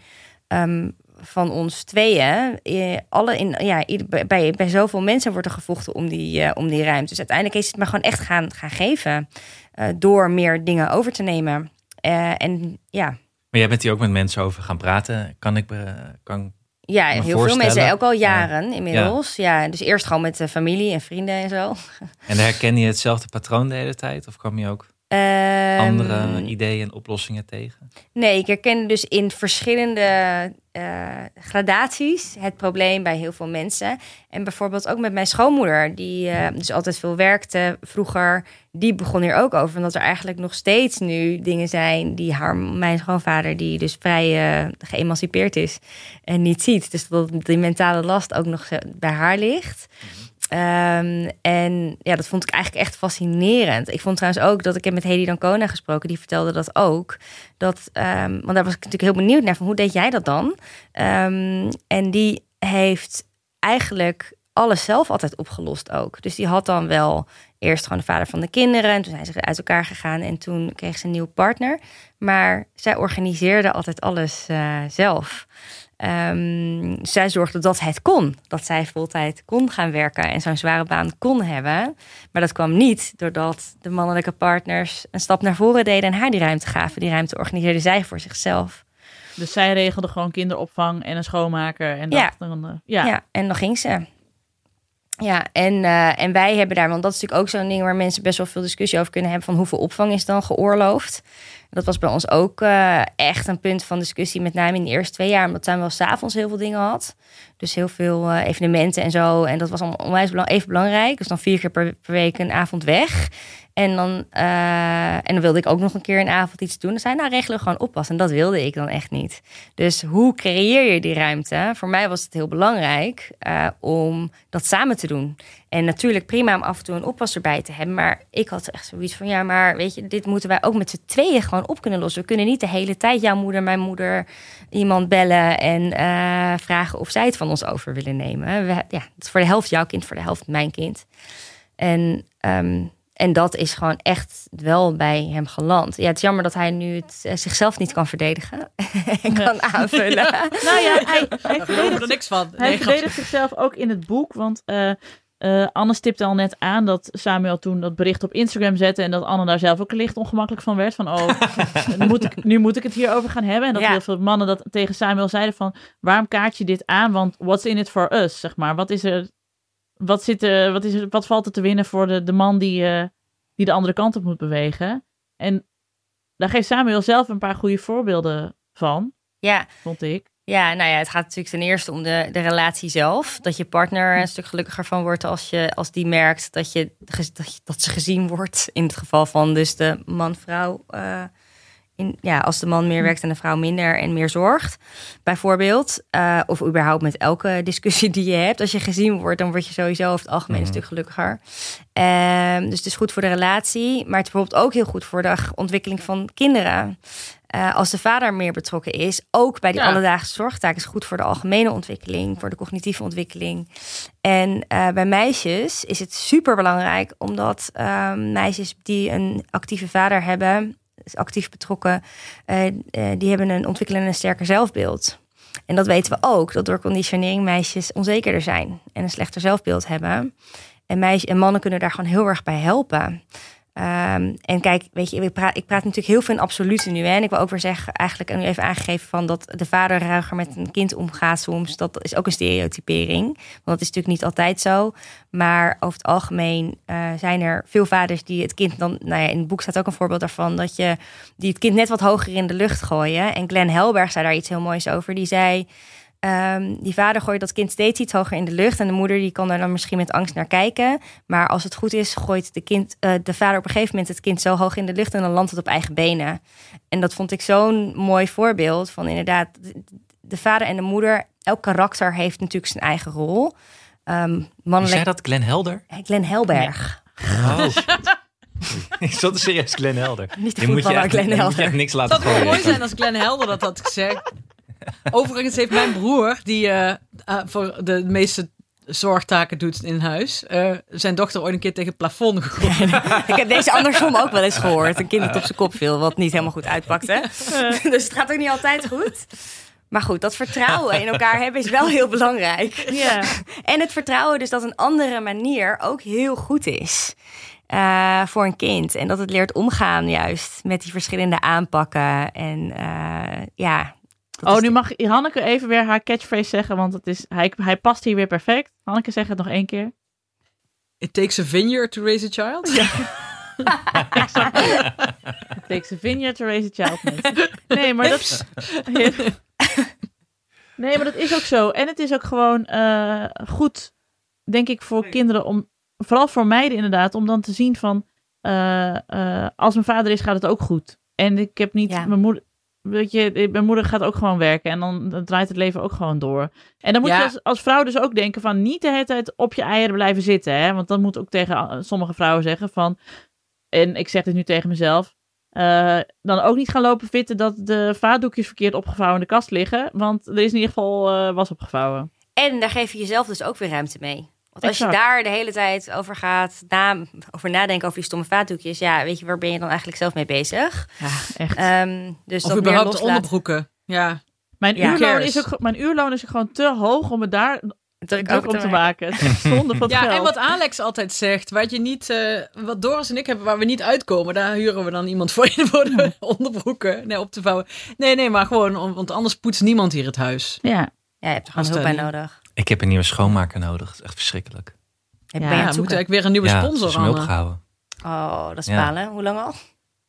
ehm, van ons tweeën. Alle in, ja, bij- bij, zoveel mensen wordt er gevochten om die, eh, om die ruimte. Dus uiteindelijk is het maar gewoon echt gaan, gaan geven. eh, door meer dingen over te nemen. Eh, en ja, Maar jij bent hier ook met mensen over gaan praten. Kan ik... kan... ja heel veel mensen, ook al jaren inmiddels. Ja. dus eerst gewoon met de familie en vrienden en zo. En herken je hetzelfde patroon de hele tijd? Of kwam je ook Ehm, andere ideeën en oplossingen tegen? Nee, ik herken dus in verschillende eh, gradaties het probleem bij heel veel mensen. En bijvoorbeeld ook met mijn schoonmoeder, die eh, dus altijd veel werkte vroeger. Die begon hier ook over, omdat er eigenlijk nog steeds nu dingen zijn die haar, mijn schoonvader, die dus vrij eh, geëmancipeerd is en niet ziet. Dus dat die mentale last ook nog bij haar ligt. Ehm, en ja, dat vond ik eigenlijk echt fascinerend. Ik vond trouwens ook dat ik heb met Hedy Dancona gesproken. Die vertelde dat ook. Dat, ehm, want daar was ik natuurlijk heel benieuwd naar. Van hoe deed jij dat dan? Ehm, en die heeft eigenlijk alles zelf altijd opgelost ook. Dus die had dan wel eerst gewoon de vader van de kinderen. En toen zijn ze uit elkaar gegaan. En toen kreeg ze een nieuwe partner. Maar zij organiseerde altijd alles eh, zelf. Ehm, zij zorgde dat het kon. Dat zij voltijd kon gaan werken en zo'n zware baan kon hebben. Maar dat kwam niet doordat de mannelijke partners een stap naar voren deden en haar die ruimte gaven. Die ruimte organiseerde zij voor zichzelf. Dus zij regelde gewoon kinderopvang en een schoonmaker. En Ja. dat dan, eh, ja. Ja. en dan ging ze. Ja, en, eh, en wij hebben daar, want dat is natuurlijk ook zo'n ding waar mensen best wel veel discussie over kunnen hebben: van hoeveel opvang is dan geoorloofd? Dat was bij ons ook eh, echt een punt van discussie, met name in de eerste twee jaar, omdat Tuin wel s'avonds heel veel dingen had. Dus heel veel eh, evenementen en zo. En dat was onwijs belang- even belangrijk. Dus dan vier keer per, week een avond weg. En dan, eh, en dan wilde ik ook nog een keer een avond iets doen. Dan zei nou regelen gewoon oppas. En dat wilde ik dan echt niet. Dus hoe creëer je die ruimte? Voor mij was het heel belangrijk om dat samen te doen. En natuurlijk prima om af en toe een oppas erbij te hebben. Maar ik had echt zoiets van, ja, maar weet je, dit moeten wij ook met z'n tweeën gewoon op kunnen lossen. We kunnen niet de hele tijd jouw moeder, mijn moeder, iemand bellen en eh, vragen of zij het van ons over willen nemen. We, ja, het is voor de helft jouw kind, voor de helft mijn kind. En, ehm, en dat is gewoon echt wel bij hem geland. Ja, het is jammer dat hij nu het, eh, zichzelf niet kan verdedigen en kan aanvullen. Nou ja, hij, hij verdedigt er niks van. Hij verdedigt zichzelf ook in het boek. Want eh, eh, Anne stipte al net aan dat Samuel toen dat bericht op Instagram zette. En dat Anne daar zelf ook licht ongemakkelijk van werd. Van oh, nu moet ik, nu moet ik het hierover gaan hebben. En dat Ja. heel veel mannen dat tegen Samuel zeiden van waarom kaart je dit aan? Want what's in it for us? Zeg maar. Wat is er. Wat, zit er, wat, is er, wat valt er te winnen voor de, de man die, eh, die de andere kant op moet bewegen? En daar geeft Samuel zelf een paar goede voorbeelden van, Ja, vond ik. Ja, nou ja, het gaat natuurlijk ten eerste om de, de relatie zelf. Dat je partner een stuk gelukkiger van wordt als, je, als die merkt dat, je, dat, je- dat ze gezien wordt. In het geval van dus de man-vrouw. eh, in, ja, als de man meer werkt en de vrouw minder en meer zorgt, bijvoorbeeld. Eh, of überhaupt met elke discussie die je hebt. Als je gezien wordt, dan word je sowieso over het algemeen een stuk gelukkiger. Ehm, dus het is goed voor de relatie. Maar het is bijvoorbeeld ook heel goed voor de ontwikkeling van kinderen. Eh, als de vader meer betrokken is, ook bij die Ja. alledaagse zorgtaak, is goed voor de algemene ontwikkeling, voor de cognitieve ontwikkeling. En eh, bij meisjes is het super belangrijk, omdat ehm, meisjes die een actieve vader hebben, is actief betrokken, eh, die hebben een ontwikkelend en sterker zelfbeeld. En dat weten we ook, dat door conditionering meisjes onzekerder zijn en een slechter zelfbeeld hebben. En, meisjes, en mannen kunnen daar gewoon heel erg bij helpen. Ehm, en kijk, weet je, ik praat, ik praat natuurlijk heel veel in absolute nu. En ik wil ook weer zeggen, eigenlijk nu even aangegeven van dat de vader ruiger met een kind omgaat soms. Dat is ook een stereotypering. Want dat is natuurlijk niet altijd zo. Maar over het algemeen uh, zijn er veel vaders die het kind dan, nou ja, in het boek staat ook een voorbeeld daarvan, dat je die het kind net wat hoger in de lucht gooien. En Glenn Helberg zei daar iets heel moois over. Die zei. Um, die vader gooit dat kind steeds iets hoger in de lucht. En de moeder die kan er dan misschien met angst naar kijken. Maar als het goed is, gooit de, kind, uh, de vader op een gegeven moment het kind zo hoog in de lucht. En dan landt het op eigen benen. En dat vond ik zo'n mooi voorbeeld van inderdaad. De vader en de moeder, elk karakter heeft natuurlijk zijn eigen rol. Um, mannelijk... zei dat, Glenn Helder? Glenn Helberg. Nee. Oh. Ik zat serieus Glenn Helder. Niet de moet je echt, Glenn Helder. Moet je echt niks laten Het zou wel mooi zijn als Glenn Helder dat had gezegd. Overigens heeft mijn broer, die uh, uh, voor de meeste zorgtaken doet in huis, uh, zijn dochter ooit een keer tegen het plafond gegooid. ik heb deze andersom ook wel eens gehoord. Een kind dat op zijn kop viel, wat niet helemaal goed uitpakte. dus het gaat ook niet altijd goed. Maar goed, dat vertrouwen in elkaar hebben is wel heel belangrijk. Ja. En het vertrouwen dus dat een andere manier ook heel goed is. Uh, voor een kind. En dat het leert omgaan juist met die verschillende aanpakken. En uh, ja, oh, nu mag Hanneke even weer haar catchphrase zeggen, want het is, hij, hij past hier weer perfect. Hanneke, zeg het nog één keer. It takes a vineyard to raise a child? Ja. It takes a vineyard to raise a child. Nee, maar dat... Nee, maar dat is ook zo. En het is ook gewoon uh, goed, denk ik, voor kinderen om... Vooral voor meiden inderdaad, om dan te zien van... Uh, uh, als mijn vader is, gaat het ook goed. En ik heb niet... Ja. Mijn moeder weet je, mijn moeder gaat ook gewoon werken en dan, dan draait het leven ook gewoon door. En dan moet je als, als, vrouw dus ook denken van niet de hele tijd op je eieren blijven zitten. Hè? Want dan moet ook tegen sommige vrouwen zeggen van, en ik zeg dit nu tegen mezelf, uh, dan ook niet gaan lopen vitten dat de vaatdoekjes verkeerd opgevouwen in de kast liggen. Want er is in ieder geval uh, was opgevouwen. En daar geef je jezelf dus ook weer ruimte mee. Want als je daar de hele tijd over gaat na, over nadenken over die stomme vaatdoekjes, ja, weet je, waar ben je dan eigenlijk zelf mee bezig? Ja, echt. Um, dus of überhaupt onderbroeken. Ja. Mijn, ja. uurloon is ook, mijn uurloon is gewoon te hoog om het daar druk, druk om te maken. Zonde van ja, geld. en wat Alex altijd zegt, wat je niet, uh, wat Doris en ik hebben waar we niet uitkomen, daar huren we dan iemand voor in voor de onderbroeken nee, op te vouwen. Nee, nee, maar gewoon, want anders poetst niemand hier het huis. Ja. Ja, je hebt er gewoon hulp bij nodig. Ik heb een nieuwe schoonmaker nodig. Dat is echt verschrikkelijk. Ja, ja, we moeten eigenlijk weer een nieuwe ja, sponsor me opgehouden. Oh, dat is balen. Ja. Hoe lang al?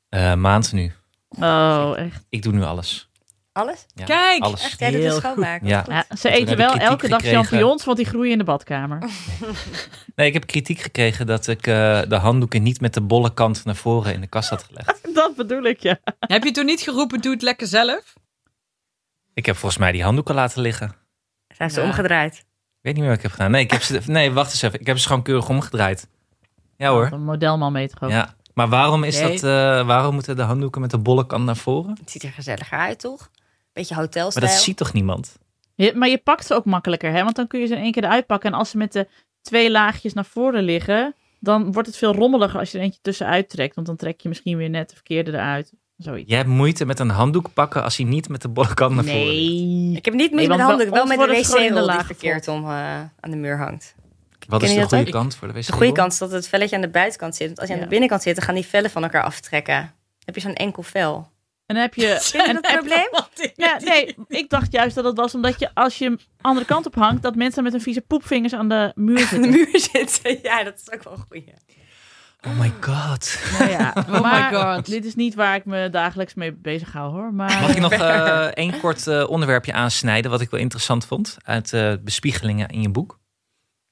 Uh, maand nu. Oh, echt? Ik doe nu alles. Alles? Ja, Kijk! alles. Echt, jij doet schoonmaken. Ja. ja. ze eten wel elke dag gekregen. champignons, want die groeien in de badkamer. Nee. nee, ik heb kritiek gekregen dat ik uh, de handdoeken niet met de bolle kant naar voren in de kast had gelegd. dat bedoel ik, ja. Heb je toen niet geroepen, doe het lekker zelf? Ik heb volgens mij die handdoeken laten liggen. Zijn ze omgedraaid? Ik weet niet meer wat ik heb gedaan. Nee, ik heb ze, nee, wacht eens even. Ik heb ze gewoon keurig omgedraaid. Ja hoor. Een modelman ook. Ja. Maar waarom, is nee. dat, uh, waarom moeten de handdoeken met de bolle kant naar voren? Het ziet er gezelliger uit, toch? Beetje hotelstijl. Maar dat ziet toch niemand? Je, maar je pakt ze ook makkelijker, hè? Want dan kun je ze in één keer eruit pakken. En als ze met de twee laagjes naar voren liggen, dan wordt het veel rommeliger als je er eentje tussenuit trekt. Want dan trek je misschien weer net de verkeerde eruit. Zoiets. Jij hebt moeite met een handdoek pakken als hij niet met de bolle kant naar nee. voren ligt. Ik heb niet moeite nee, met de handdoek, wel met de wc-rol die verkeerd om uh, aan de muur hangt. Wat Ken is de goede ook? kant voor de wc? De goede kant is dat het velletje aan de buitenkant zit. Want als je Ja. aan de binnenkant zit, dan gaan die vellen van elkaar aftrekken. Dan heb je zo'n enkel vel. En dan heb je... Ken je dat en- probleem? Ja, nee, ik dacht juist dat het was omdat je als je hem andere kant op hangt, dat mensen met een vieze poepvingers aan de muur Aan de zitten. muur zitten. Ja, dat is ook wel een goeie. Oh my god. Nou ja, my maar God. dit is niet waar ik me dagelijks mee bezig hou hoor. Maar Mag ik nog eh, één kort eh, onderwerpje aansnijden, wat ik wel interessant vond uit eh, bespiegelingen in je boek?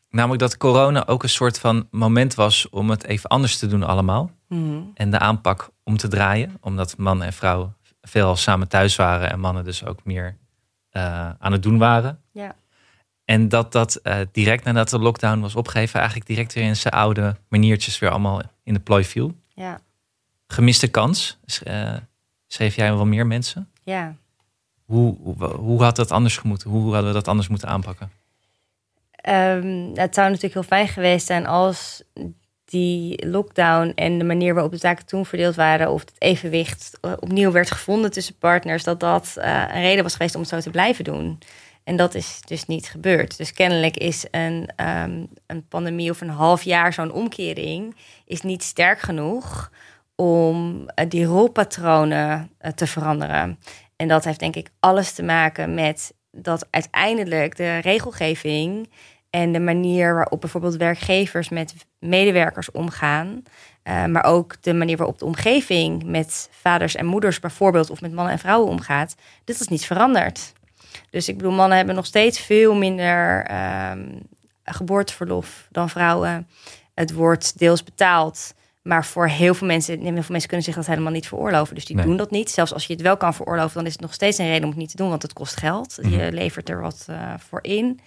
Namelijk dat corona ook een soort van moment was om het even anders te doen allemaal. Mhm. En de aanpak om te draaien, omdat mannen en vrouwen veel samen thuis waren en mannen dus ook meer eh, aan het doen waren. Ja. En dat dat eh, direct nadat de lockdown was opgegeven, eigenlijk direct weer in zijn oude maniertjes weer allemaal in de plooi viel. Ja. Gemiste kans, eh, schreef jij wel meer mensen? Ja. Hoe, hoe, hoe had dat anders gemoeten? Hoe hadden we dat anders moeten aanpakken? Ehm, het zou natuurlijk heel fijn geweest zijn als die lockdown en de manier waarop de zaken toen verdeeld waren, of het evenwicht eh, opnieuw werd gevonden tussen partners, dat dat een reden was geweest om het zo te blijven doen. En dat is dus niet gebeurd. Dus kennelijk is een, ehm, een pandemie of een half jaar zo'n omkering is niet sterk genoeg om eh, die rolpatronen eh, te veranderen. En dat heeft denk ik alles te maken met dat uiteindelijk de regelgeving en de manier waarop bijvoorbeeld werkgevers met medewerkers omgaan, uh, maar ook de manier waarop de omgeving met vaders en moeders bijvoorbeeld of met mannen en vrouwen omgaat, dit is niet veranderd. Dus ik bedoel, mannen hebben nog steeds veel minder um, geboorteverlof dan vrouwen. Het wordt deels betaald. Maar voor heel veel mensen, heel veel mensen kunnen zich dat helemaal niet veroorloven. Dus die doen dat niet. Zelfs als je het wel kan veroorloven, dan is het nog steeds een reden om het niet te doen, want het kost geld. Je mhm. levert er wat uh, voor in.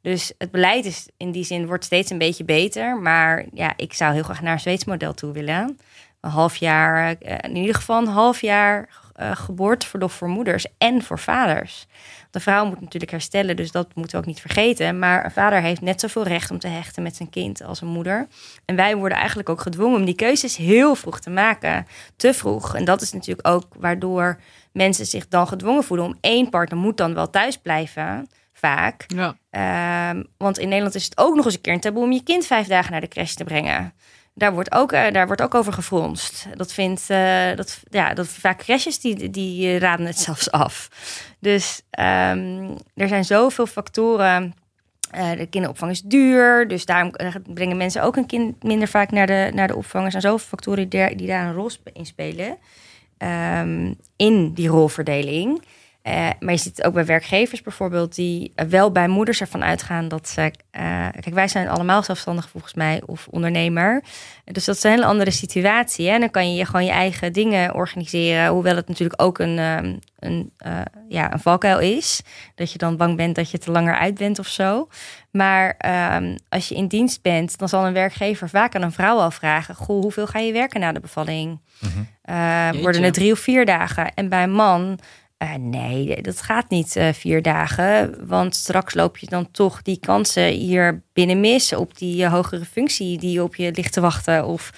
Dus het beleid is in die zin wordt steeds een beetje beter. Maar ja, ik zou heel graag naar een Zweeds model toe willen. Een half jaar, uh, in ieder geval een half jaar uh, geboorteverlof voor moeders en voor vaders. De vrouw moet natuurlijk herstellen, dus dat moeten we ook niet vergeten. Maar een vader heeft net zoveel recht om te hechten met zijn kind als een moeder. En wij worden eigenlijk ook gedwongen om die keuzes heel vroeg te maken. Te vroeg. En dat is natuurlijk ook waardoor mensen zich dan gedwongen voelen om één partner moet dan wel thuis blijven. Vaak. Ja. Ehm, want in Nederland is het ook nog eens een keer een taboe om je kind vijf dagen naar de crash te brengen. Daar wordt ook, uh, daar wordt ook over gefronst. Dat vindt, uh, dat, ja, dat vaak crashes die, die raden het zelfs af. Dus um, er zijn zoveel factoren. Uh, de kinderopvang is duur, dus daarom brengen mensen ook een kind minder vaak naar de, naar de opvang. Er zijn zoveel factoren die, daar een rol in spelen. Um, in die rolverdeling. Uh, maar je ziet het ook bij werkgevers bijvoorbeeld, die uh, wel bij moeders ervan uitgaan dat ze. Uh, kijk, wij zijn allemaal zelfstandig volgens mij, of ondernemer. Dus dat is een hele andere situatie. Hè? En dan kan je gewoon je eigen dingen organiseren. Hoewel het natuurlijk ook een, um, een, ja, een valkuil is. Dat je dan bang bent dat je te langer uit bent of zo. Maar um, als je in dienst bent, dan zal een werkgever vaak aan een vrouw al vragen: Goh, hoeveel ga je werken na de bevalling? Mm -hmm. worden het drie of vier dagen? En bij een man uh, nee, dat gaat niet uh, vier dagen. Want straks loop je dan toch die kansen hier binnen mis op die uh, hogere functie die op je ligt te wachten. Of,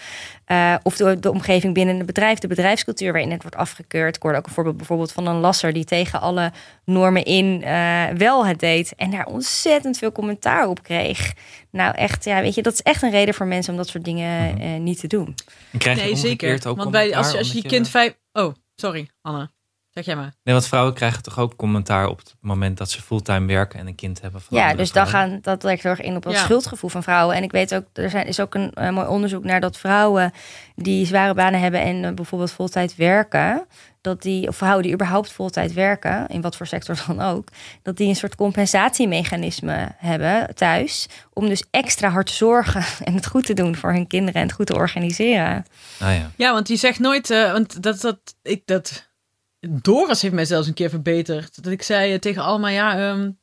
of de, de, omgeving binnen het bedrijf, de bedrijfscultuur waarin het wordt afgekeurd. Ik hoorde ook een voorbeeld bijvoorbeeld van een lasser die tegen alle normen in wel het deed. En daar ontzettend veel commentaar op kreeg. Nou, echt, ja, weet je, dat is echt een reden voor mensen om dat soort dingen -hmm. niet te doen. En krijg je nee, zeker. Ook want bij, als, als je je kind vijf. Oh, sorry, Anne. Zeg jij maar. Nee, want vrouwen krijgen toch ook commentaar op het moment dat ze fulltime werken en een kind hebben. Van ja, dus dan gaan dat lijkt heel erg in op het schuldgevoel van vrouwen. En ik weet ook, er zijn, is ook een uh, mooi onderzoek naar dat vrouwen die zware banen hebben en uh, bijvoorbeeld voltijd werken, dat die, of vrouwen die überhaupt voltijd werken, in wat voor sector dan ook, dat die een soort compensatiemechanisme hebben thuis. Om dus extra hard te zorgen en het goed te doen voor hun kinderen en het goed te organiseren. Ah, ja. ja, want die zegt nooit, uh, want dat, dat, ik, dat Doris heeft mij zelfs een keer verbeterd. Dat ik zei eh, tegen Alma, ja, um,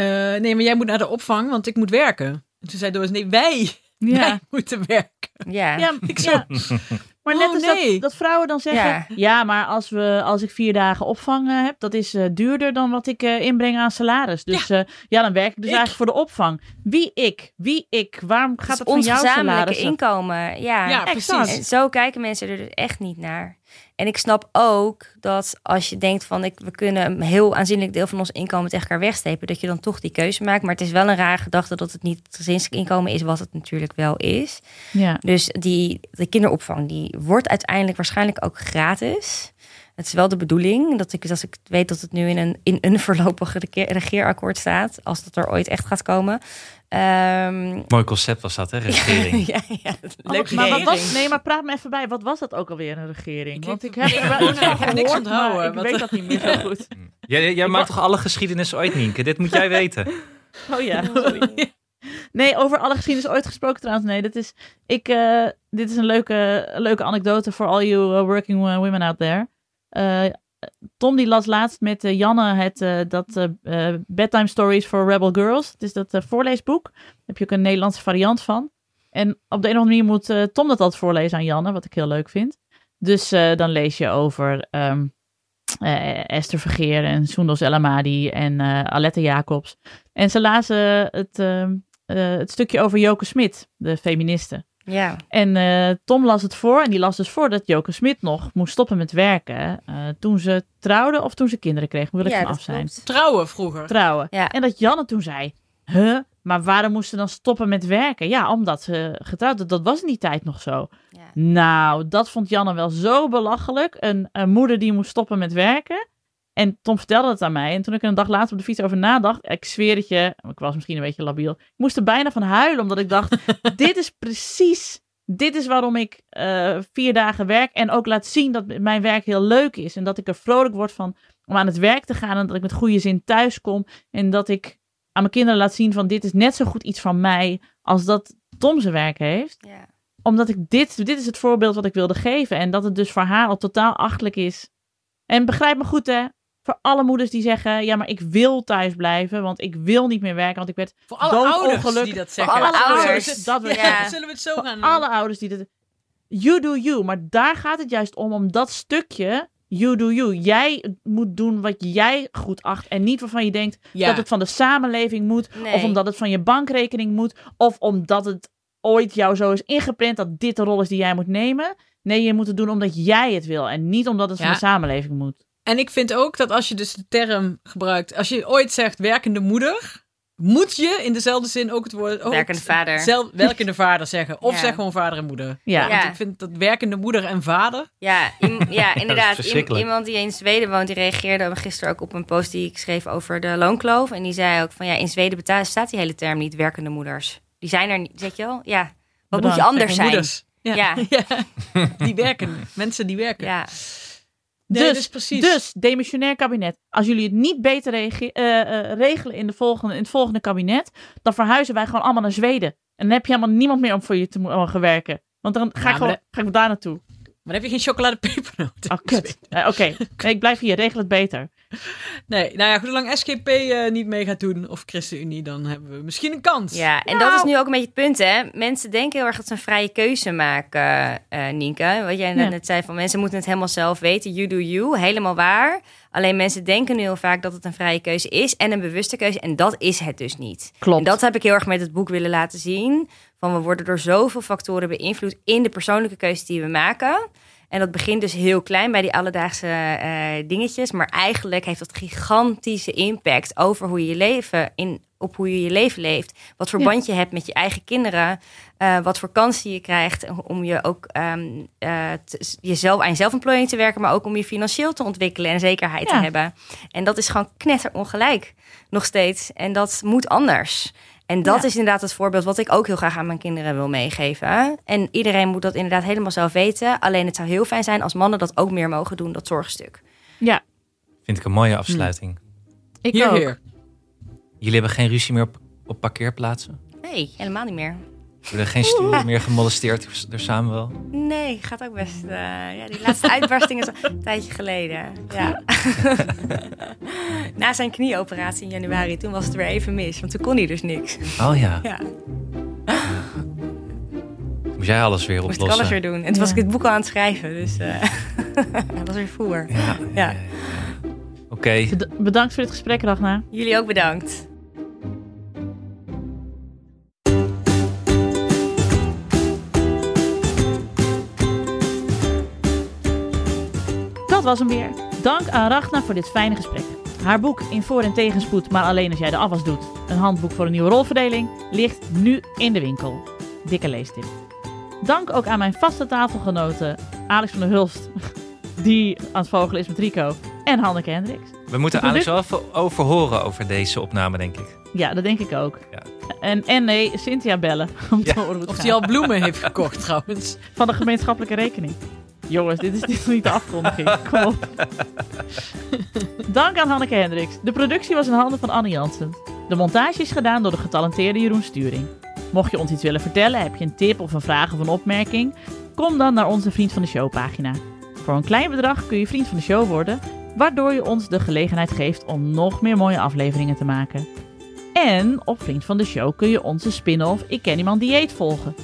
uh, nee, maar jij moet naar de opvang, want ik moet werken. En toen zei Doris, nee, wij, ja. wij moeten werken. Ja, ja, ik zo, ja. Maar net oh, als nee. dat, dat, vrouwen dan zeggen, ja, ja maar als, we, als ik vier dagen opvang uh, heb, dat is uh, duurder dan wat ik uh, inbreng aan salaris. Dus ja. ja, dan werk ik dus ik. eigenlijk voor de opvang. Wie ik? Wie ik? Waarom gaat het van jouw salaris? inkomen, ja. ja precies. En zo kijken mensen er dus echt niet naar. En ik snap ook dat als je denkt van ik, we kunnen een heel aanzienlijk deel van ons inkomen tegen elkaar wegstepen, dat je dan toch die keuze maakt. Maar het is wel een rare gedachte dat het niet het inkomen is, wat het natuurlijk wel is. Ja. Dus die de kinderopvang die wordt uiteindelijk waarschijnlijk ook gratis. Het is wel de bedoeling dat ik, als ik weet dat het nu in een, in een voorlopig regeerakkoord staat, als dat er ooit echt gaat komen, Um, Mooi concept was dat, hè? Regering. ja, ja, leuk maar wat was, nee, maar praat me even bij. Wat was dat ook alweer, een regering? Ik Want ik heb er wel iets van gehoord, niks onthouden. Ik weet dat niet meer zo goed. jij jij maakt toch alle geschiedenis ooit, Nienke? Dit moet jij weten. Oh ja, sorry. Nee, over alle geschiedenis ooit gesproken trouwens. Nee, dit is, ik, uh, dit is een leuke, leuke anekdote voor all you uh, working women out there. Uh, Tom die las laatst met uh, Janne het, uh, dat Bedtime Stories for Rebel Girls. Het is dat voorleesboek. Daar heb je ook een Nederlandse variant van. En op de een of andere manier moet Tom dat altijd voorlezen aan Janne, wat ik heel leuk vind. Dus dan lees je over um, Esther Vergeer en Soendos El Amadi en Alette Jacobs. En ze lazen het, ehm, het stukje over Joke Smit, de feministe. Ja. En eh, Tom las het voor en die las dus voor dat Joke Smit nog moest stoppen met werken eh, toen ze trouwden of toen ze kinderen kregen. Wil ik ja, af zijn. klopt. Trouwen vroeger. Trouwen. Ja. En dat Janne toen zei, huh, maar waarom moest ze dan stoppen met werken? Ja, omdat ze getrouwd was. Dat was in die tijd nog zo. Ja. Nou, dat vond Janne wel zo belachelijk. Een, een moeder die moest stoppen met werken. En Tom vertelde het aan mij. En toen ik er een dag later op de fiets over nadacht, ik zweer het je, ik was misschien een beetje labiel. Ik moest er bijna van huilen, omdat ik dacht, dit is precies, dit is waarom ik eh, vier dagen werk. En ook laat zien dat mijn werk heel leuk is. En dat ik er vrolijk word van om aan het werk te gaan. En dat ik met goede zin thuis kom. En dat ik aan mijn kinderen laat zien van dit is net zo goed iets van mij als dat Tom zijn werk heeft omdat ik dit, dit is het voorbeeld wat ik wilde geven. En dat het dus voor haar al totaal achtelijk is. En begrijp me goed hè, voor alle moeders die zeggen, ja maar ik wil thuis blijven, want ik wil niet meer werken, want ik werd Voor alle ouders die dat Voor zeggen. alle Alle ouders. dat ik Ja. Zullen we het zo Voor gaan alle ouders die dit... You do you, maar daar gaat het juist om, om dat stukje, you do you. Jij moet doen wat jij goed acht en niet waarvan je denkt Ja. dat het van de samenleving moet, Nee. of omdat het van je bankrekening moet. Of omdat het ooit jou zo is ingeprent dat dit de rol is die jij moet nemen. Nee, je moet het doen omdat jij het wil. En niet omdat het van de samenleving moet. En ik vind ook dat als je dus de term gebruikt, als je ooit zegt werkende moeder, moet je in dezelfde zin ook het woord ook Werkende vader. Zelf, werkende vader zeggen. Of Ja. zeg gewoon vader en moeder. Ja. Ja. Want ik vind dat werkende moeder en vader. Ja, ja inderdaad. iemand die in Zweden woont, die reageerde gisteren ook op een post die ik schreef over de loonkloof. En die zei ook van ja, in Zweden bestaat die hele term niet, werkende moeders. Die zijn er niet, zeg je wel? Ja. Wat Bedankt. moet je anders zijn? Moeders. Ja. Ja. Ja. Die werken. Mensen die werken. Ja. Nee, dus, dus precies. dus, demissionair kabinet. Als jullie het niet beter eh, eh, regelen in, de volgende, in het volgende kabinet, dan verhuizen wij gewoon allemaal naar Zweden. En dan heb je helemaal niemand meer om voor je te mo- mogen werken. Want dan ga Ja, ik, gewoon, ga ik daar naartoe. Maar dan heb je geen chocoladepepernoten. Oh, kut. Eh, Oké, Nee, ik blijf hier. Regel het beter. Nee, nou ja, goed, zolang SGP eh, niet mee gaat doen of ChristenUnie, dan hebben we misschien een kans. Ja, en dat is nu ook een beetje het punt, hè. Mensen denken heel erg dat ze een vrije keuze maken, eh Nienke. Wat jij Ja. net zei, van mensen moeten het helemaal zelf weten. You do you, helemaal waar. Alleen mensen denken nu heel vaak dat het een vrije keuze is en een bewuste keuze. En dat is het dus niet. Klopt. En dat heb ik heel erg met het boek willen laten zien. Van we worden door zoveel factoren beïnvloed in de persoonlijke keuzes die we maken. En dat begint dus heel klein bij die alledaagse eh, dingetjes. Maar eigenlijk heeft dat gigantische impact over hoe je je leven in, op hoe je je leven leeft. Wat voor Ja. band je hebt met je eigen kinderen. eh, wat voor kansen je krijgt om je ook ehm, eh, te- jezelf aan zelfontplooiing te werken. Maar ook om je financieel te ontwikkelen en zekerheid Ja. te hebben. En dat is gewoon knetter ongelijk. Nog steeds. En dat moet anders. En dat Ja. is inderdaad het voorbeeld wat ik ook heel graag aan mijn kinderen wil meegeven. En iedereen moet dat inderdaad helemaal zelf weten. Alleen het zou heel fijn zijn als mannen dat ook meer mogen doen, dat zorgstuk. Ja, Vind ik een mooie afsluiting. ik Hier, ook. hier. Jullie hebben geen ruzie meer op, op parkeerplaatsen? Nee, helemaal niet meer. Worden geen sturen meer gemolesteerd door Samuel? Nee, gaat ook best. eh, ja, die laatste uitbarsting is al een tijdje geleden. Ja. Na zijn knieoperatie in januari, toen was het weer even mis. Want toen kon hij dus niks. Oh ja, Ja, moest jij alles weer moest oplossen? ik alles weer doen. En toen was ik het boek al aan het schrijven. Dus eh dat was weer voer. Ja, ja. Ja. ja. Oké, Bed- Bedankt voor dit gesprek, Ragna. Jullie ook bedankt. Dat was hem weer. Dank aan Ragna voor dit fijne gesprek. Haar boek In voor- en tegenspoed, maar alleen als jij de afwas doet. Een handboek voor een nieuwe rolverdeling ligt nu in de winkel. Dikke leestip. Dank ook aan mijn vaste tafelgenoten Alex van der Hulst, die aan het vogelen is met Rico, en Hanneke Hendricks. we moeten Alex wel even over horen over deze opname, denk ik. Ja, dat denk ik ook. Ja. En, en nee, Cynthia bellen om te Ja. horen hoe het Of gaat. die al bloemen heeft gekocht trouwens. Van de gemeenschappelijke rekening. Jongens, dit is, dit is niet de afkondiging. Kom op. Dank aan Hanneke Hendricks. De productie was in handen van Anne Jansen. De montage is gedaan door de getalenteerde Jeroen Sturing. Mocht je ons iets willen vertellen, heb je een tip of een vraag of een opmerking? Kom dan naar onze Vriend van de Show pagina. Voor een klein bedrag kun je Vriend van de Show worden, waardoor je ons de gelegenheid geeft om nog meer mooie afleveringen te maken. En op Vriend van de Show kun je onze spin-off Ik Ken Iemand Dieet volgen.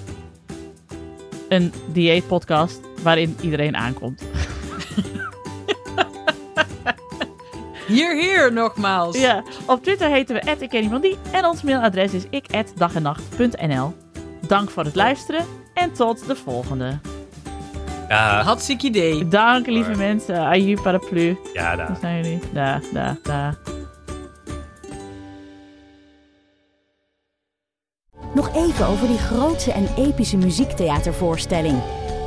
Een dieetpodcast waarin iedereen aankomt. Hier, hier nogmaals. Ja, op Twitter heten we @ikkenniemandie en ons mailadres is ik@dagennacht.nl. Dank voor het luisteren En tot de volgende. Ja, Hartstikke idee. Dank lieve Hoi. mensen. Aju paraplu. ja, Daar daar. zijn jullie. Daar, daar, daar. Nog even over die grootse en epische muziektheatervoorstelling.